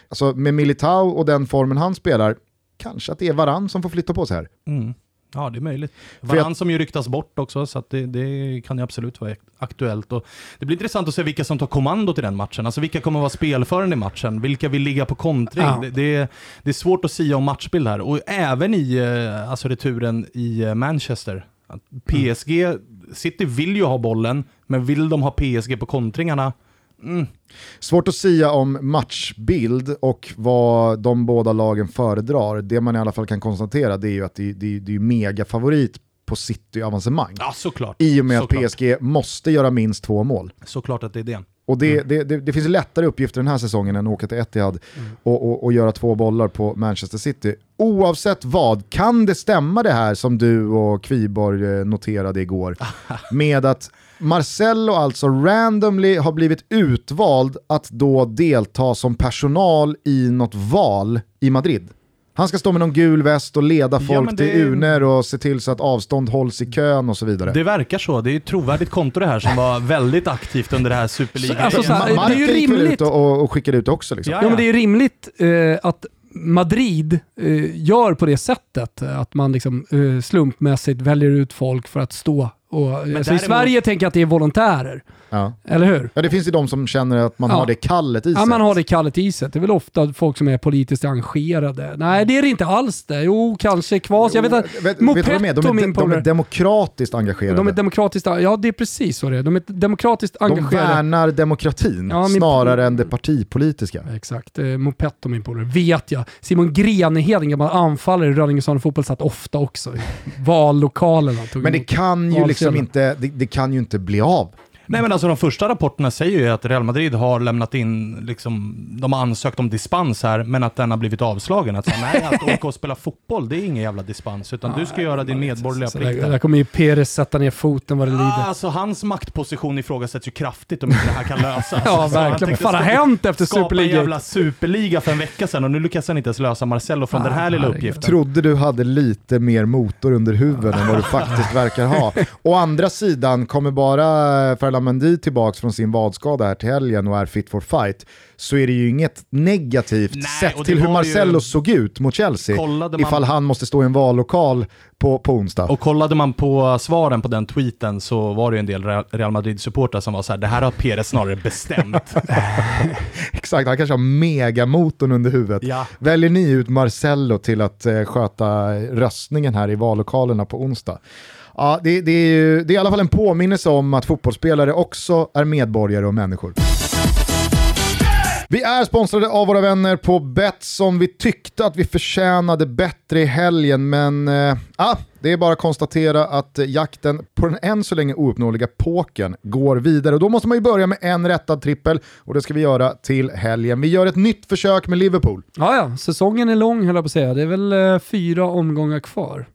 Alltså med Militao och den formen han spelar, kanske att det är Varann som får flytta på sig här. Mm. Ja, det är möjligt. Varann som ju ryktas bort också, så det, det kan ju absolut vara aktuellt. Och det blir intressant att se vilka som tar kommando till den matchen. Alltså vilka kommer vara spelförande i matchen? Vilka vill ligga på kontring? Ja. Det, det, är, det är svårt att sia om matchbild här. Och även i eh, alltså returen i eh, Manchester. Att PSG, City vill ju ha bollen, men vill de ha PSG på kontringarna? Mm. Svårt att säga om matchbild och vad de båda lagen föredrar. Det man i alla fall kan konstatera det är ju att det, det, det är mega favorit på City-avancemang. Ja, såklart. I och med såklart. att PSG måste göra minst två mål. Såklart att det är det. Och det, det, det, det, finns lättare uppgifter den här säsongen än att åka till Etihad mm. och, och, och, göra två bollar på Manchester City. Oavsett vad, kan det stämma det här som du och Kviborg eh, noterade igår? [LAUGHS] med att Marcello alltså randomly har blivit utvald att då delta som personal i något val i Madrid. Han ska stå med någon gul väst och leda folk ja, det... till urner och se till så att avstånd hålls i kön och så vidare. Det verkar så. Det är ett trovärdigt konto det här som var väldigt aktivt under det här Superliga. Alltså, så här, det är ju rimligt. Och, och skickade ut också. Liksom. Ja, ja. ja, men det är rimligt eh, att Madrid eh, gör på det sättet, att man liksom, eh, slumpmässigt väljer ut folk för att stå och, alltså däremot... I Sverige tänker jag att det är volontärer. Ja. Eller hur? Ja, det finns ju de som känner att man ja. har det kallet i sig. Ja, man har det kallet i sig. Det är väl ofta folk som är politiskt engagerade. Nej, det är det inte alls det. Jo, kanske Kvas. Jag vet att vet, Mopetto, vet de, är, de, de är demokratiskt engagerade. De är demokratiskt, ja det är precis så det är. De är demokratiskt engagerade. De värnar demokratin ja, snarare än det partipolitiska. Exakt. Eh, Mopetto, min polare, vet jag. Simon Grenhed, gammal anfallare i Rönningesson fotboll, satt ofta också i [LAUGHS] vallokalerna. Men det kan ju liksom inte, det, det kan ju inte bli av. Nej men alltså de första rapporterna säger ju att Real Madrid har lämnat in, liksom, de har ansökt om dispens här, men att den har blivit avslagen. Att säga, nej, att åka och spela fotboll, det är ingen jävla dispens, utan du ska göra din medborgerliga plikt. Där, där kommer ju Perez sätta ner foten vad det lider. Ja, alltså hans maktposition ifrågasätts ju kraftigt om inte det här kan lösas. [LAUGHS] ja, alltså, verkligen. Vad fan har hänt efter Superliga? Skapa en jävla superliga för en vecka sedan och nu lyckas han inte ens lösa Marcello från ah, den här lilla uppgiften. Trodde du hade lite mer motor under huvudet än vad du faktiskt verkar ha. Å andra sidan kommer bara Ferland Mendy tillbaka från sin vadskada här till helgen och är fit for fight så är det ju inget negativt Nej, sett till hur Marcello ju... såg ut mot Chelsea man... ifall han måste stå i en vallokal på, på onsdag. Och kollade man på svaren på den tweeten så var det ju en del Real Madrid-supportrar som var så här, det här har Perez snarare bestämt. [LAUGHS] Exakt, han kanske har megamotorn under huvudet. Ja. Väljer ni ut Marcello till att eh, sköta röstningen här i vallokalerna på onsdag? Ja, det, det, är ju, det är i alla fall en påminnelse om att fotbollsspelare också är medborgare och människor. Vi är sponsrade av våra vänner på Betsson. Vi tyckte att vi förtjänade bättre i helgen, men äh, det är bara att konstatera att jakten på den än så länge ouppnåeliga påken går vidare. Och då måste man ju börja med en rättad trippel och det ska vi göra till helgen. Vi gör ett nytt försök med Liverpool. Ja, ja, säsongen är lång höll jag på att säga. Det är väl eh, fyra omgångar kvar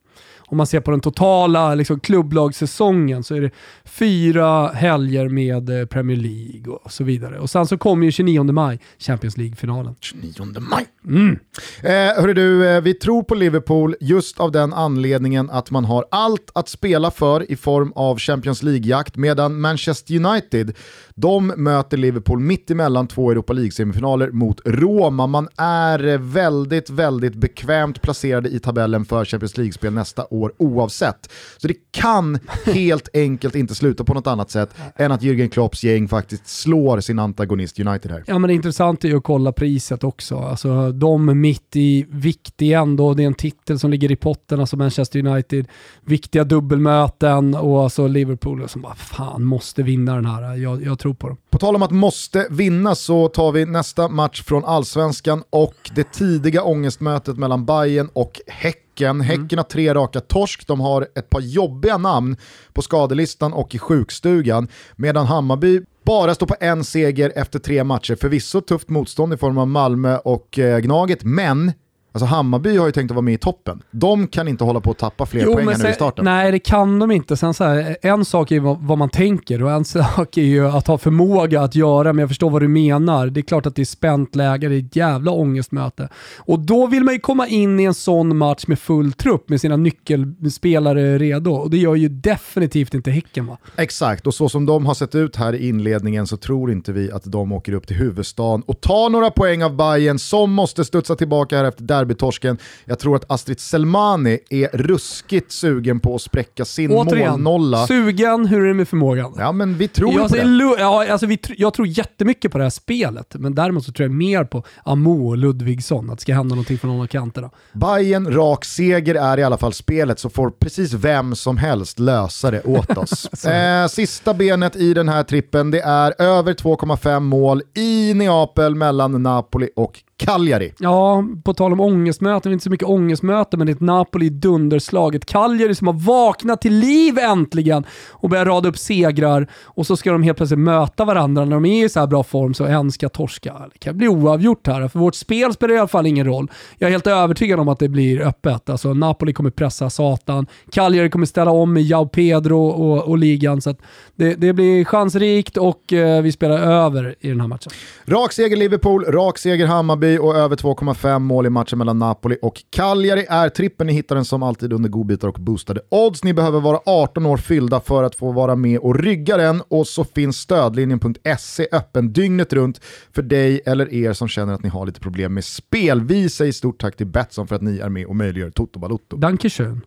om man ser på den totala liksom, klubblagssäsongen så är det fyra helger med eh, Premier League och så vidare. Och sen så kommer ju 29 maj Champions League-finalen. 29 maj! Mm. Eh, hörru du, eh, vi tror på Liverpool just av den anledningen att man har allt att spela för i form av Champions League-jakt medan Manchester United de möter Liverpool mitt emellan två Europa League-semifinaler mot Roma. Man är väldigt, väldigt bekvämt placerade i tabellen för Champions League-spel nästa år oavsett. Så det kan helt [LAUGHS] enkelt inte sluta på något annat sätt än att Jürgen Klopps gäng faktiskt slår sin antagonist United här. Ja men det intressanta är ju att kolla priset också. Alltså de mitt i viktig ändå, det är en titel som ligger i potten, alltså Manchester United, viktiga dubbelmöten och alltså Liverpool som bara fan måste vinna den här. Jag, jag tror på dem. På tal om att måste vinna så tar vi nästa match från allsvenskan och det tidiga ångestmötet mellan Bayern och Häcken. Mm. Häcken har tre raka torsk, de har ett par jobbiga namn på skadelistan och i sjukstugan, medan Hammarby bara står på en seger efter tre matcher. Förvisso tufft motstånd i form av Malmö och eh, Gnaget, men Alltså Hammarby har ju tänkt att vara med i toppen. De kan inte hålla på att tappa fler jo, poäng nu i starten. Nej, det kan de inte. Sen så här, en sak är vad, vad, man tänker och en [LAUGHS] sak är ju att ha förmåga att göra, men jag förstår vad du menar. Det är klart att det är spänt läge, det är ett jävla ångestmöte. Och då vill man ju komma in i en sån match med full trupp, med sina nyckelspelare redo. Och det gör ju definitivt inte Häcken va? Exakt, och så som de har sett ut här i inledningen så tror inte vi att de åker upp till huvudstaden och tar några poäng av Bayern som måste studsa tillbaka här efter derbytorsken. Jag tror att Astrid Selmani är ruskigt sugen på att spräcka sin Återigen, målnolla. sugen, hur är det med förmågan? Ja men vi tror jag på det. Ja, alltså vi, jag tror jättemycket på det här spelet, men däremot så tror jag mer på Amo och Ludvigsson, att det ska hända någonting från någon av kanterna. Bayern rak seger är i alla fall spelet, så får precis vem som helst lösa det åt [LAUGHS] oss. eh, sista benet i den här trippen, det är över 2,5 mål i Neapel mellan Napoli och Cagliari. Ja, på tal om ångestmöten, det är inte så mycket ångestmöten, men det är ett Napoli i dunderslag. Ett Cagliari som har vaknat till liv äntligen och börjar rada upp segrar och så ska de helt plötsligt möta varandra när de är i så här bra form så en ska torska. Det kan bli oavgjort här, för vårt spel spelar i alla fall ingen roll. Jag är helt övertygad om att det blir öppet. Alltså, Napoli kommer pressa satan, Cagliari kommer ställa om med Jao Pedro och, och ligan, så det, det, blir chansrikt och eh, vi spelar över i den här matchen. Rak seger Liverpool, rak seger Hammarby och över 2,5 mål i matchen mellan Napoli och Cagliari är trippen ni hittar den som alltid under godbitar och boostade odds. Ni behöver vara 18 år fyllda för att få vara med och rygga den och så finns stödlinjen.se öppen dygnet runt för dig eller er som känner att ni har lite problem med spel. Vi säger stort tack till Betsson för att ni är med och möjliggör Toto Balotto. Dankeschön.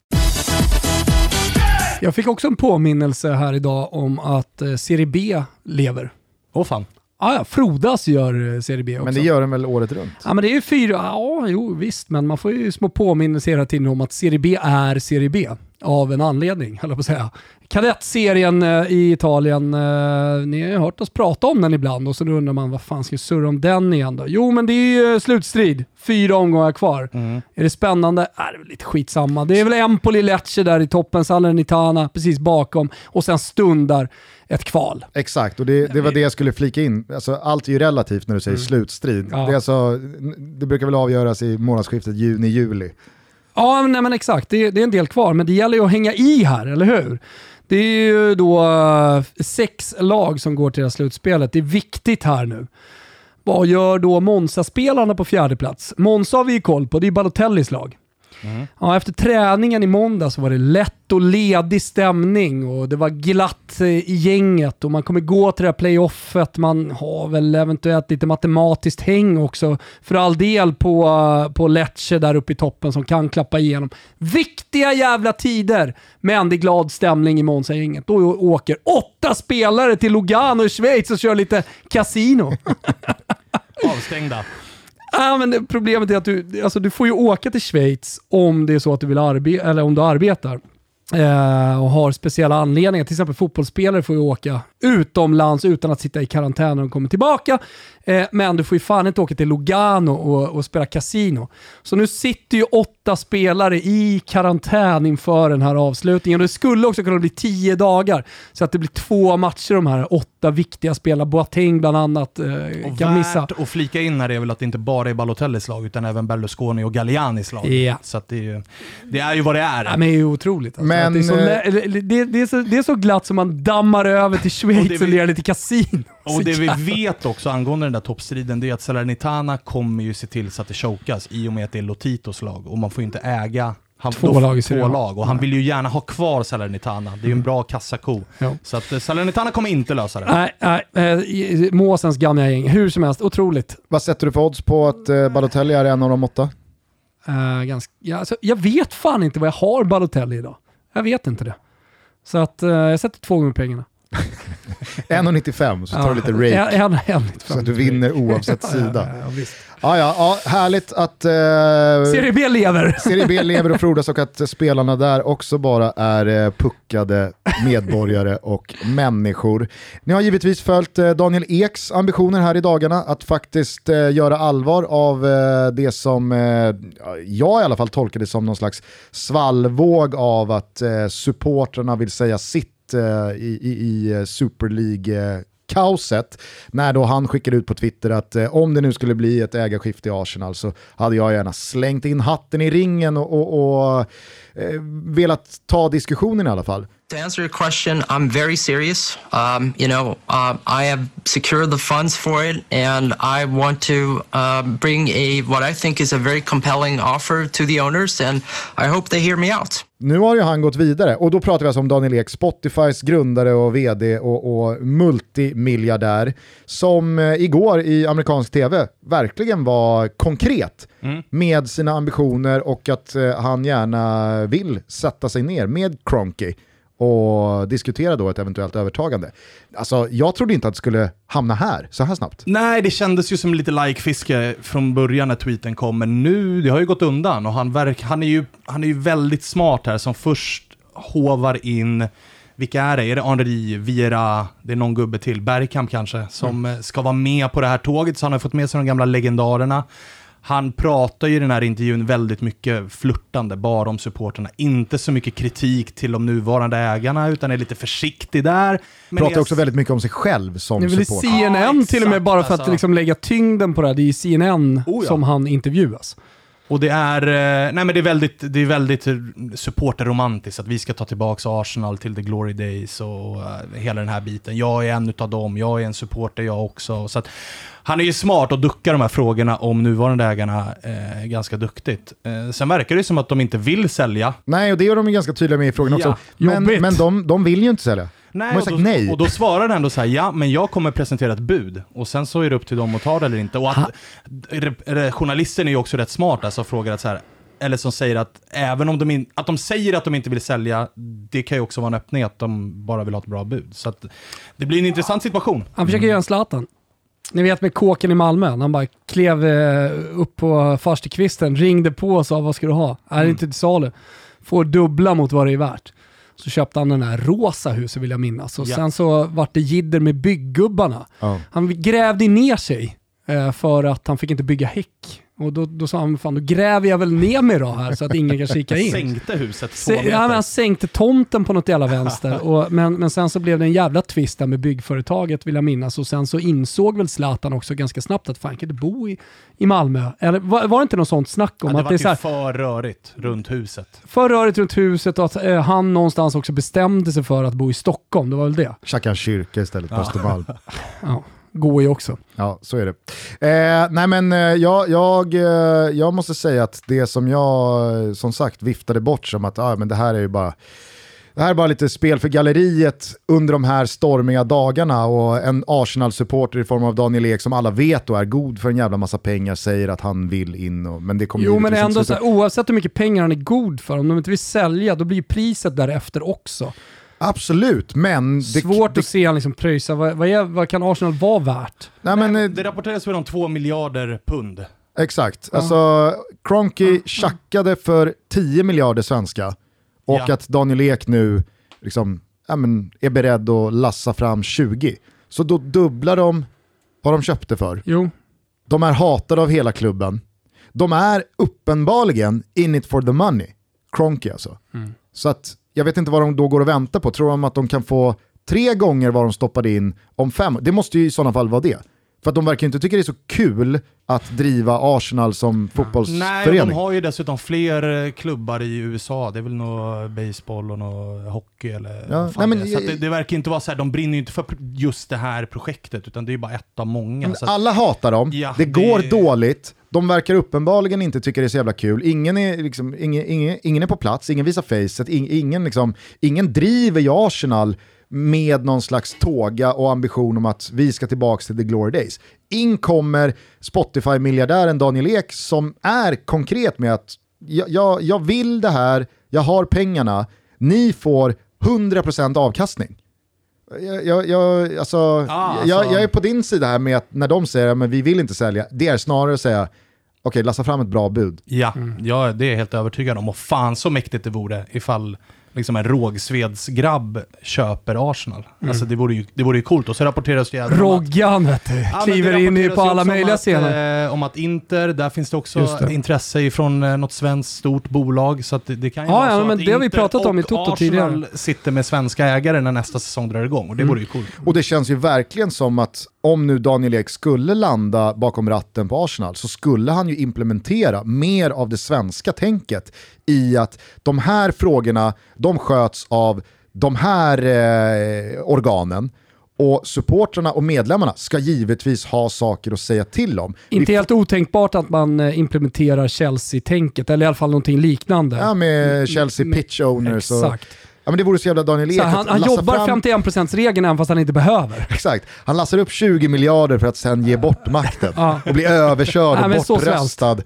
Jag fick också en påminnelse här idag om att eh, Serie B lever. Åh fan. Ah, ja, Frodas gör eh, Serie B också. Men det gör den väl året runt? Ja men det är ju fyra, ja jo visst, men man får ju små påminnelser hela tiden om att Serie B är Serie B. Av en anledning, höll jag på att säga. Kadettserien eh, i Italien, eh, ni har ju hört oss prata om den ibland och så undrar man vad fan ska vi surra om den igen då? Jo men det är ju slutstrid, fyra omgångar kvar. Mm. Är det spännande? Äh, det är väl lite skitsamma. Det är väl Empoli Lecce där i toppen, Salernitana precis bakom och sen stundar ett kval. Exakt, och det, det var det jag skulle flika in. Alltså, allt är ju relativt när du säger Mm. slutstrid. Ja. Det, alltså, det brukar väl avgöras i månadsskiftet juni-juli. Ja, nej, men exakt. Det, det är en del kvar, men det gäller ju att hänga i här, eller hur? Det är ju då eh, sex lag som går till det här slutspelet. Det är viktigt här nu. Vad gör då Monza-spelarna på fjärde plats? Monza har vi ju koll på, det är Balotellis lag. Mm. Ja, efter träningen i måndag så var det lätt och ledig stämning och det var glatt eh, i gänget och man kommer gå till det här playoffet. Man har väl eventuellt lite matematiskt häng också för all del på, eh, på Lecce där uppe i toppen som kan klappa igenom. Viktiga jävla tider! Men det är glad stämning i Monza-gänget. Då åker åtta spelare till Lugano i Schweiz och kör lite casino. [LAUGHS] Avstängda. [LAUGHS] ah, men det, problemet är att du, alltså, du får ju åka till Schweiz om det är så att du vill arbeta, eller om du arbetar. Eh, och har speciella anledningar. Till exempel fotbollsspelare får ju åka utomlands utan att sitta i karantän när de kommer tillbaka. Eh, men du får ju fan inte åka till Lugano och, och spela casino. Så nu sitter ju åtta spelare i karantän inför den här avslutningen. Och det skulle också kunna bli tio dagar. Så att det blir två matcher de här åtta viktiga spelarna. Boateng bland annat eh, Och kan missa. värt att flika in här är väl att det inte bara är Balotellis lag, utan även Berlusconi och Gallianis lag. Ja. Så att det, är ju, det är ju vad det är. Ja, men det är ju otroligt. Alltså. Men, det, är så, eh, det, är så, det är så glatt som man dammar över till Schweiz vi- lite kasino. Och det vi vet också angående den där toppstriden, det är att Salernitana kommer ju se till så att det chokas i och med att det är Lotitos lag och man får ju inte äga han, Två då- lag i två lag och han vill ju gärna ha kvar Salernitana. Det är ju en bra kassako. Ja. Så att eh, Salernitana kommer inte lösa det. Nej, nej, eh, Måsens gamla gäng. Hur som helst, otroligt. Vad sätter du för odds på att eh, Balotelli är en av de åtta? Eh, ganska, ja, alltså, jag vet fan inte vad jag har Balotelli idag. Jag vet inte det. Så att eh, jag sätter två gånger pengarna. [LAUGHS] 1,95 så tar du lite rake. En, en, en, Så att du vinner oavsett Ja, sida. ja, ja. Ja, ja, ja, härligt att eh, Serie B lever. [LAUGHS] Serie B lever och frodas och att spelarna där också bara är eh, puckade medborgare och människor. Ni har givetvis följt eh, Daniel Eks ambitioner här i dagarna att faktiskt eh, göra allvar av eh, det som eh, jag i alla fall tolkade som någon slags svallvåg av att eh, supporterna vill säga sitt eh, i, i, i eh, Super League-kaoset när då han skickade ut på Twitter att eh, om det nu skulle bli ett ägarskifte i Arsenal så hade jag gärna slängt in hatten i ringen och, och, och eh, velat ta diskussionen i alla fall. To answer your question, I'm very serious. Um, you know, um, I have secured the funds for it, and I want to um, bring a what I think is a very compelling offer to the owners, and I hope they hear me out. Nu har ju han gått vidare och då pratar vi alltså om Daniel Ek, Spotifys grundare och vd och, och multimiljardär som eh, igår i amerikansk tv verkligen var konkret med sina ambitioner och att eh, han gärna vill sätta sig ner med Cronky och diskutera då ett eventuellt övertagande. Alltså jag trodde inte att det skulle hamna här så här snabbt. Nej, det kändes ju som lite like-fiske från början när tweeten kom, men nu, det har ju gått undan och han, verk, han, är ju, han är ju väldigt smart här som först hovar in vilka är det? Är det Henri, Viera, det är någon gubbe till, Bergkamp kanske, som Mm. ska vara med på det här tåget, så han har fått med sig de gamla legendarerna. Han pratar ju i den här intervjun väldigt mycket flörtande bara om supporterna. Inte så mycket kritik till de nuvarande ägarna, utan är lite försiktig där. Men Pratar är- också väldigt mycket om sig själv som Det är väl supporter. CNN Ja, till och med, bara för att alltså. liksom lägga tyngden på det här. Det är CNN Oh ja. som han intervjuas. Och det är, eh, nej men det är väldigt, det är väldigt supporterromantiskt att vi ska ta tillbaka Arsenal till the glory days och eh, hela den här biten. Jag är en utav dem, jag är en supporter jag också. Så att, han är ju smart och duckar de här frågorna om nuvarande ägarna eh, ganska duktigt. Eh, sen verkar det som att de inte vill sälja. Nej, och det är de ju ganska tydliga med i frågan Ja, också. Men, men de, de vill ju inte sälja. Nej, har och, sagt då, nej. och då svarar den ändå så här, ja men jag kommer presentera ett bud. Och sen så är det upp till dem att ta det eller inte. Och att re, re, journalisten är ju också rätt smart alltså frågar att så här, eller som säger att även om de, in, att de säger att de inte vill sälja, det kan ju också vara en öppning att de bara vill ha ett bra bud. Så att det blir en intressant situation. Han försöker göra en Zlatan. Ni vet med kåken i Malmö, han bara klev eh, upp på farstukvisten, ringde på och sa vad ska du ha? Är det inte till salu? Får dubbla mot vad det är värt. Så köpte han den här rosa huset vill jag minnas. Och Ja. sen så vart det jidder med bygggubbarna. Ja. Han grävde ner sig eh, för att han fick inte bygga häck. Och då, då sa han, fan då gräver jag väl ner mig då här så att ingen kan kika in. [LAUGHS] Sänkte huset två meter. ja, men han sänkte tomten på något jävla vänster. Och, men, men sen så blev det en jävla twist där med byggföretaget vill jag minnas. Och sen så insåg väl Zlatan också ganska snabbt att fan kan inte bo i, i Malmö. Eller var, var det inte något sånt snack om ja, det att var det är ju så här, för rörigt runt huset. för rörigt runt huset och att eh, han någonstans också bestämde sig för att bo i Stockholm. Det var väl det. Tjacka en kyrka istället på Östermalm. Ja, går ju också. Ja, så är det. Eh, nej men eh, jag, jag, eh, jag måste säga att det som jag eh, som sagt viftade bort som att ah, men det här är ju bara det här är bara lite spel för galleriet under de här stormiga dagarna och en Arsenal-supporter i form av Daniel Ek som alla vet och är god för en jävla massa pengar säger att han vill in. Och, men det kommer Jo men ändå så här, oavsett hur mycket pengar han är god för, om de inte vill sälja då blir priset därefter också. Absolut, men... Det, Svårt det, att se han liksom pröjsa, vad, vad, är, vad kan Arsenal vara värt? nej, men, eh, Det rapporteras väl om två miljarder pund. Exakt, alltså Kroenke tjackade för 10 miljarder svenska och Ja. att Daniel Ek nu liksom, ja, men, är beredd att lassa fram 20. Så då dubblar de vad de köpte för. Jo, De är hatade av hela klubben. De är uppenbarligen in it for the money. Kroenke alltså. Så att jag vet inte vad de då går och väntar på. Tror de att de kan få tre gånger vad de stoppade in om fem? Det måste ju i sådana fall vara det. För att de verkar inte tycka det är så kul att driva Arsenal som Nej, fotbollsförening. de har ju dessutom fler eh, klubbar i USA. Det är väl något baseball och något hockey eller Ja, nej, det men- är. Så det, det verkar inte vara så här, de brinner ju inte för just det här projektet, utan det är bara ett av många. Att, Alla hatar dem, Ja, det går det- dåligt, de verkar uppenbarligen inte tycka det är så jävla kul, ingen är, liksom, ingen, ingen, ingen är på plats, ingen visar facet, ing, ingen, liksom, ingen driver ju Arsenal med någon slags tåga och ambition om att vi ska tillbaka till the glory days. In kommer Spotify-miljardären Daniel Ek som är konkret med att jag, jag, jag vill det här, jag har pengarna, ni får 100% avkastning. Jag, jag, jag, alltså, Ah, alltså- jag är på din sida här med att när de säger att vi vill inte sälja, det är snarare att säga okej, lassa fram ett bra bud. ja, ja, det är jag helt övertygad om. Och fan så mäktigt det vore ifall liksom en rågsvedsgrabb köper Arsenal. Alltså det vore, ju, det vore ju coolt. Och så rapporteras det att- Roggan vet du, Ja, kliver det in på alla möjliga om att, scener. Eh, om att Inter, där finns det också det. intresse från eh, något svenskt stort bolag. Så att det, det kan ju Ja, vara ja, så men att det har vi Inter pratat om i Toto Arsenal tidigare. sitter med svenska ägare när nästa säsong drar igång. Och det vore ju coolt. Och det känns ju verkligen som att om nu Daniel Ek skulle landa bakom ratten på Arsenal så skulle han ju implementera mer av det svenska tänket i att de här frågorna, de sköts av de här eh, organen och supportrarna och medlemmarna ska givetvis ha saker att säga till om. Inte helt otänkbart att man eh, implementerar Chelsea-tänket, eller i alla fall någonting liknande. Ja, med Chelsea pitch owners. Och, Exakt. Ja, men det vore så jävla Daniel Ek Så han han jobbar fram- 51%-regeln även fast han inte behöver. [LAUGHS] Exakt, han lassar upp 20 miljarder för att sen ge bort [LAUGHS] makten Ja. och bli överkörd och bortröstad.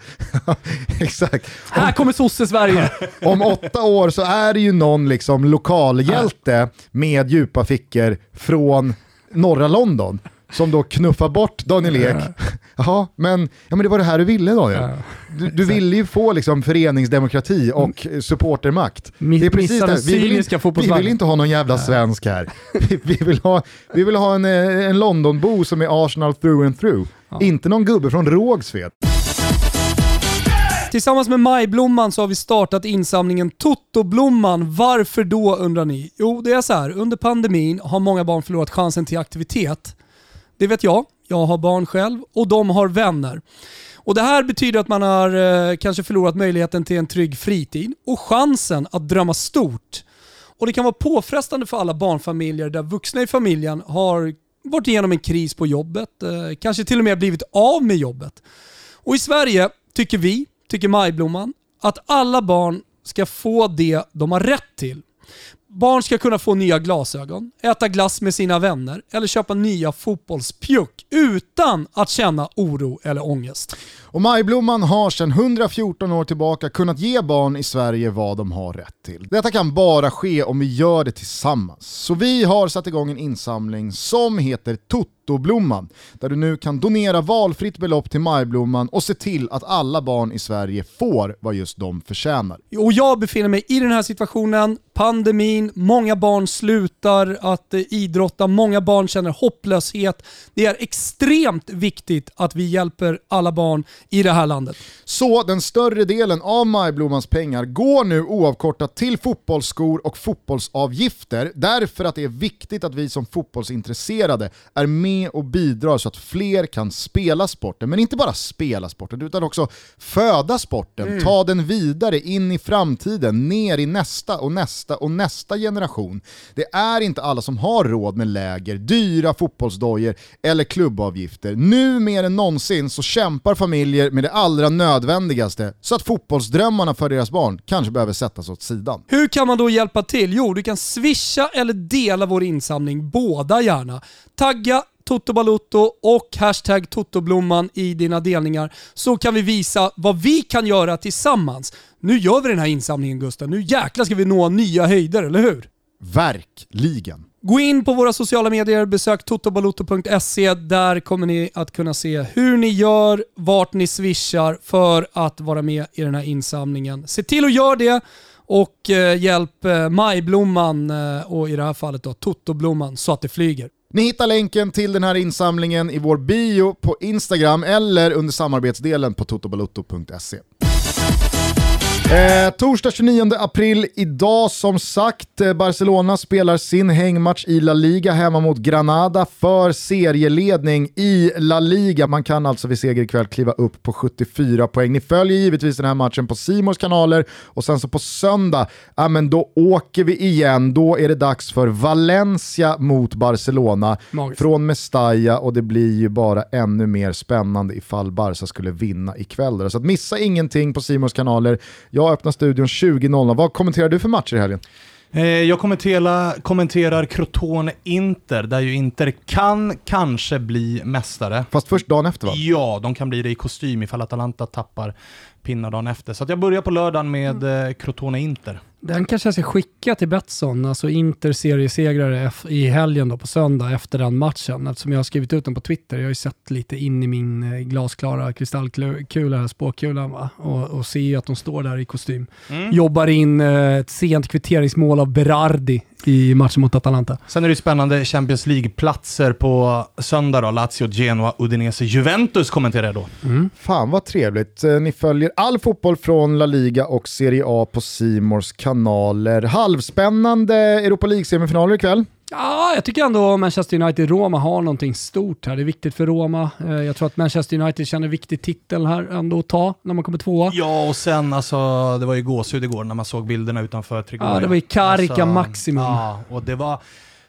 [LAUGHS] Exakt. Här kommer sosse-Sverige. Om åtta år så är det ju någon liksom lokalhjälte med djupa fickor från norra London som då knuffar bort Daniel Ek. [LAUGHS] Jaha, men, ja, men det var det här du ville Daniel. Ja. Du, du ville ju få liksom föreningsdemokrati och supportermakt. Miss- Det är precis det. Vi vill, inte, vi vill inte ha någon jävla svensk här. [LAUGHS] Vi, vi vill ha, vi vill ha en, eh, en Londonbo som är Arsenal through and through. Inte någon gubbe från Rågsved. Tillsammans med Majblomman så har vi startat insamlingen Totoblomman. Varför då undrar ni? Jo, det är så här. Under pandemin har många barn förlorat chansen till aktivitet. Det vet jag. Jag har barn själv och de har vänner. Och Det här betyder att man har eh, kanske förlorat möjligheten till en trygg fritid och chansen att drömma stort. Och Det kan vara påfrestande för alla barnfamiljer där vuxna i familjen har varit igenom en kris på jobbet, eh, kanske till och med blivit av med jobbet. Och i Sverige tycker vi, tycker Majblomman, att alla barn ska få det de har rätt till. Barn ska kunna få nya glasögon, äta glass med sina vänner eller köpa nya fotbollspjuck utan att känna oro eller ångest. Och Majblomman har sedan 114 år tillbaka kunnat ge barn i Sverige vad de har rätt till. Detta kan bara ske om vi gör det tillsammans. Så vi har satt igång en insamling som heter Totoblomman, där du nu kan donera valfritt belopp till Majblomman och se till att alla barn i Sverige får vad just de förtjänar. Och jag befinner mig i den här situationen, pandemin, många barn slutar att eh, idrotta, många barn känner hopplöshet. Det är extremt viktigt att vi hjälper alla barn i det här landet. Så den större delen av Majblommans pengar går nu oavkortat till fotbollsskor och fotbollsavgifter därför att det är viktigt att vi som fotbollsintresserade är med och bidrar så att fler kan spela sporten. Men inte bara spela sporten utan också föda sporten, ta den vidare in i framtiden, ner i nästa och nästa och nästa generation. Det är inte alla som har råd med läger, dyra fotbollsdojor eller klubbavgifter. Nu mer än någonsin så kämpar familjer med det allra nödvändigaste så att fotbollsdrömmarna för deras barn kanske behöver sättas åt sidan. Hur kan man då hjälpa till? Jo, du kan swisha eller dela vår insamling, båda gärna. Tagga Toto Balutto och hashtag Totoblomman i dina delningar så kan vi visa vad vi kan göra tillsammans. Nu gör vi den här insamlingen Gusten, nu jäklar ska vi nå nya höjder, eller hur? Verkligen. Gå in på våra sociala medier, besök totobalotto.se. Där kommer ni att kunna se hur ni gör, vart ni swishar för att vara med i den här insamlingen. Se till att göra det och eh, hjälp eh, Majblomman eh, och i det här fallet då Totoblomman så att det flyger. Ni hittar länken till den här insamlingen i vår bio på Instagram eller under samarbetsdelen på totobalotto.se. Eh, torsdag 29 april, idag som sagt, eh, Barcelona spelar sin hängmatch i La Liga hemma mot Granada för serieledning i La Liga. Man kan alltså vid seger ikväll kliva upp på 74 poäng. Ni följer givetvis den här matchen på Simors kanaler och sen så på söndag, ja men då åker vi igen. Då är det dags för Valencia mot Barcelona Magiskt. från Mestalla och det blir ju bara ännu mer spännande ifall Barca skulle vinna ikväll. Så att missa ingenting på Simons kanaler. Jag öppnar studion 20.00. Vad kommenterar du för matcher i helgen? Eh, jag kommenterar, kommenterar Crotone Inter, där ju Inter kan kanske bli mästare. Fast först dagen efter va? Ja, de kan bli det i kostym ifall Atalanta tappar pinnar dagen efter. Så jag börjar på lördagen med eh, Crotone Inter. Den kanske jag ska skicka till Betsson, alltså Inter seriesegrare i helgen då på söndag efter den matchen. Eftersom jag har skrivit ut den på Twitter. Jag har ju sett lite in i min eh, glasklara kristallkula, spåkulan va? Och, och ser ju att de står där i kostym. Jobbar in eh, ett sent kvitteringsmål av Berardi i matchen mot Atalanta. Sen är det ju spännande Champions League-platser på söndag då. Lazio, Genoa, Udinese, Juventus kommenterar jag då. Fan vad trevligt. Eh, Ni följer all fotboll från La Liga och Serie A på Simors kanaler. Halvspännande Europa League-semifinaler ikväll. Ja, jag tycker ändå Manchester United-Roma har någonting stort här. Det är viktigt för Roma. Eh, Jag tror att Manchester United känner viktig titel här ändå att ta när man kommer tvåa. Ja, och sen alltså, det var ju gåshud igår när man såg bilderna utanför Trigoria. Ja, det var ju Carica maximum. Ja, och det var...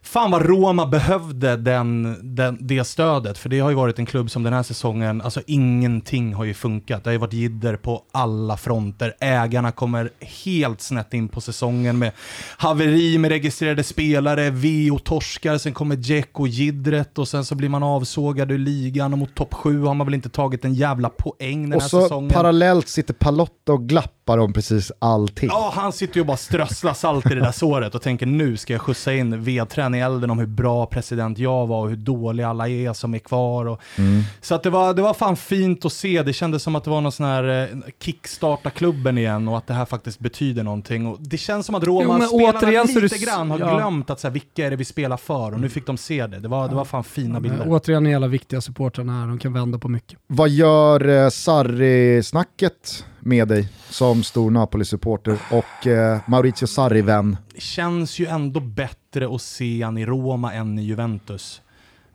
Fan vad Roma behövde den, den, det stödet, för det har ju varit en klubb som den här säsongen, alltså ingenting har ju funkat. Det har ju varit jidder på alla fronter. Ägarna kommer helt snett in på säsongen med haveri med registrerade spelare, Veo torskar, sen kommer Dzeko jiddret och sen så blir man avsågad ur ligan och mot topp 7 har man väl inte tagit en jävla poäng den Och här så säsongen. parallellt sitter Palotta och glappar om precis allting. Ja, han sitter ju och bara strösslar salt i det där såret och tänker nu ska jag skjutsa in järn i elden om hur bra president jag var och hur dåliga alla är som är kvar. Och, Mm. Så att det, var, det var fan fint att se. Det kändes som att det var någon sån här eh, kickstarta klubben igen och att det här faktiskt betyder någonting. Och det känns som att Roma-spelarna lite grann har ja. glömt att så här, vilka är det vi spelar för och nu fick de se det. Det var, det var fan fina bilder. Men återigen är alla viktiga supportrarna här, de kan vända på mycket. Vad gör eh, Sarri-snacket med dig som stor Napoli-supporter och eh, Maurizio Sarri-vän? det känns ju ändå bättre att se han i Roma än i Juventus.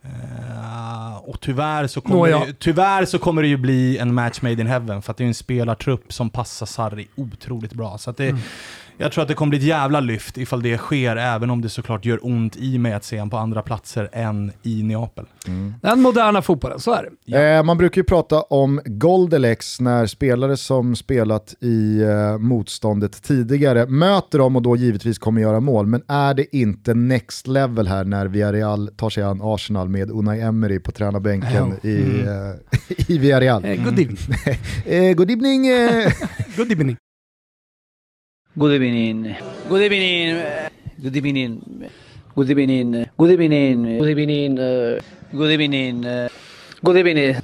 Eh, och tyvärr så, kommer Nåja. det, tyvärr så kommer det ju bli en match made in heaven, för att det är en spelartrupp som passar Sarri otroligt bra. Så det, Jag tror att det kommer bli ett jävla lyft ifall det sker, även om det såklart gör ont i mig att se honom på andra platser än i Neapel. Den moderna fotbollen, så är det. Eh, man brukar ju prata om Goldelex när spelare som spelat i eh, motståndet tidigare möter dem och då givetvis kommer göra mål. Men är det inte next level här när Villarreal tar sig an Arsenal med Unai Emery på tränarbänken i, eh, [LAUGHS] i Villarreal? Eh, good evening. [LAUGHS] Eh, good evening! Eh. [LAUGHS] Good evening. Good evening. Good evening. Good evening. Good evening. Good evening. Good evening. uh, Good evening. uh, Good evening.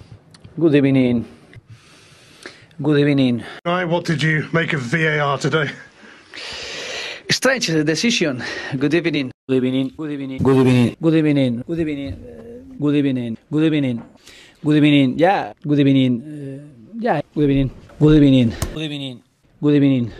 Good evening. Good evening. Right, what did you make of VAR today? Strange decision. Good evening. Good evening. Good evening. Good evening. Good evening. Good evening. uh, Good evening. Good evening. Good evening. Yeah. Good evening. uh, Yeah. Good evening. Good evening. Good evening. Good evening.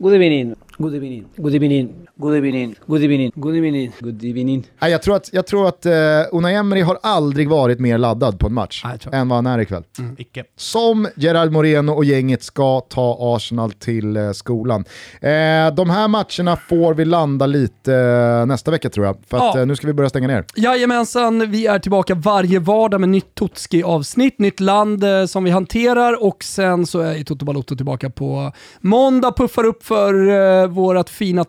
Good evening. Good evening. Good evening. Good evening. Good evening. Good evening. Good evening. Nej, jag tror att, jag tror att eh, Unai Emery har aldrig varit mer laddad på en match Nej, än vad han är ikväll. Icke. Som Gerard Moreno och gänget ska ta Arsenal till eh, skolan. Eh, de här matcherna får vi landa lite eh, nästa vecka tror jag, för att Ja. nu ska vi börja stänga ner. Jajamensan, vi är tillbaka varje vardag med nytt Totski-avsnitt, nytt land som vi hanterar och sen så är Toto Balotto tillbaka på måndag, puffar upp för eh, vårat fina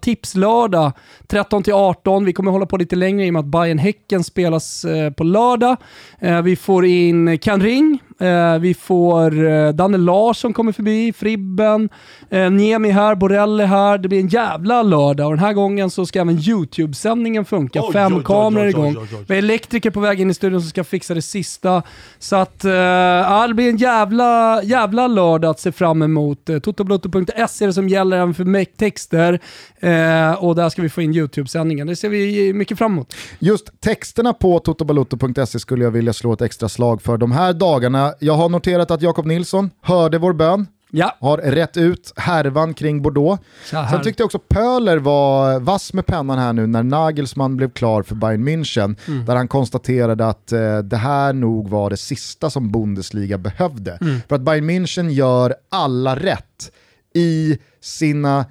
lördag 13-18. Vi kommer hålla på lite längre i och med att Bayern häcken spelas eh, på lördag. Eh, vi får in Kan Ring, eh, vi får eh, Danne Larsson kommer förbi, Fribben, eh, Niemi här, Borelli här. Det blir en jävla lördag och den här gången så ska även YouTube-sändningen funka. Oj, Fem oj, oj, kameror igång. Vi har elektriker på väg in i studion som ska fixa det sista. Så att, eh, ja, det blir en jävla, jävla lördag att se fram emot. Eh, Totoblotto.se är det som gäller även för texter. Eh, och där ska vi få in YouTube-sändningen. Det ser vi mycket fram emot. Just texterna på totobalotto.se skulle jag vilja slå ett extra slag för de här dagarna. Jag har noterat att Jakob Nilsson hörde vår bön, Ja, har rätt ut härvan kring Bordeaux. här. Sen tyckte jag också Pöler var vass med pennan här nu när Nagelsmann blev klar för Bayern München. Mm. Där han konstaterade att eh, det här nog var det sista som Bundesliga behövde. Mm. För att Bayern München gör alla rätt i sina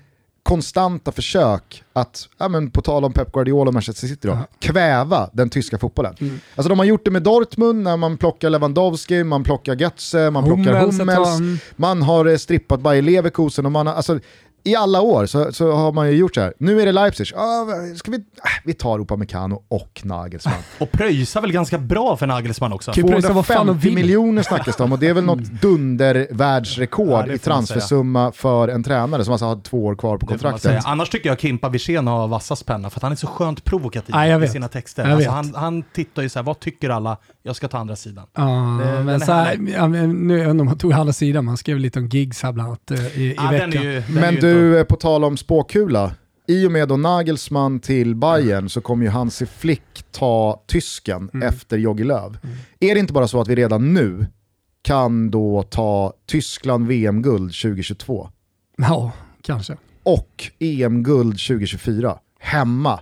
konstanta försök att, ja, men på tal om Pep Guardiola och Manchester City då, kväva den tyska fotbollen. Mm. Alltså de har gjort det med Dortmund när man plockar Lewandowski, man plockar Götze, man plockar Hummels ett Hummels, mm. man har eh, strippat Bayer Leverkusen och man har, alltså, i alla år så, så har man ju gjort så här. Nu är det Leipzig, ah, ska vi, ah, vi tar Upamecano och Nagelsmann. [LAUGHS] Och pröjsar väl ganska bra för Nagelsmann också. Kul. pröjsa vad fan de 250 vill. miljoner snackas det om och det är väl något dundervärldsrekord Ja, i transfersumma för en tränare som alltså har två år kvar på kontraktet. Annars tycker jag Kimpa Wirsén har vassast penna, för att han är så skönt provokativ Ja, i sina texter. Alltså, han, han tittar ju så här, vad tycker alla? Jag ska ta andra sidan. Ja, Det- men är så här, ja, men nu, jag vet inte om man tog alla sidor, man skrev lite om gigs här bland annat eh, i, i Ja, veckan. den är ju, Men du, eh, på tal om spåkula, i och med då Nagelsmann till Bayern så kommer ju Hansi Flick ta tysken Mm. efter Jogi Löw. Är det inte bara så att vi redan nu kan då ta Tyskland VM-guld 2022 Ja, kanske. och EM-guld 2024 hemma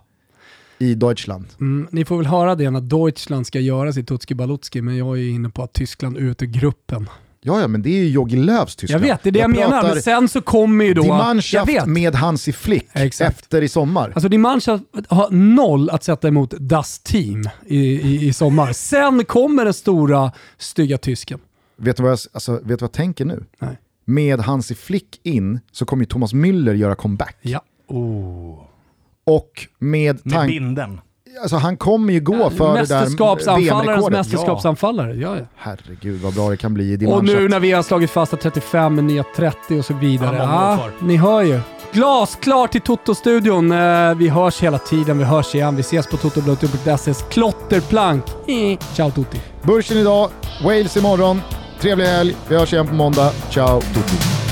i Deutschland? Mm, ni får väl höra det när Deutschland ska göra sitt Tutski Balutski, men jag är inne på att Tyskland ut ur gruppen. Ja, ja, men det är ju Jogi Jag Tyskland. vet, det är det jag, menar, pratar men sen så kommer ju då... Jag vet. med Hansi Flick Exakt. efter i sommar. Alltså din Mannschaft har noll att sätta emot Das Team i, i, i sommar. [LAUGHS] Sen kommer den stora stygga tysken. Vet du vad jag, alltså, vet du vad jag tänker nu? Nej. Med Hansi Flick in så kommer ju Thomas Müller göra comeback. Ja. Oh. Och med Med binden. Alltså han kommer ju gå för det där VM-rekordet. mästerskapsanfallare. Ja, ja. Herregud vad bra det kan bli i din Och nu när vi har slagit fast att 35 är nya 30 och så vidare. Ja, Ja, kvar. ni hör ju. Glasklart i Toto-studion. Eh, Vi hörs hela tiden, vi hörs igen. Vi ses på totobloto.ses klotterplank. Eh, Ciao tutti. Börsen idag, Wales imorgon. Trevlig helg, vi hörs igen på måndag. Ciao tutti.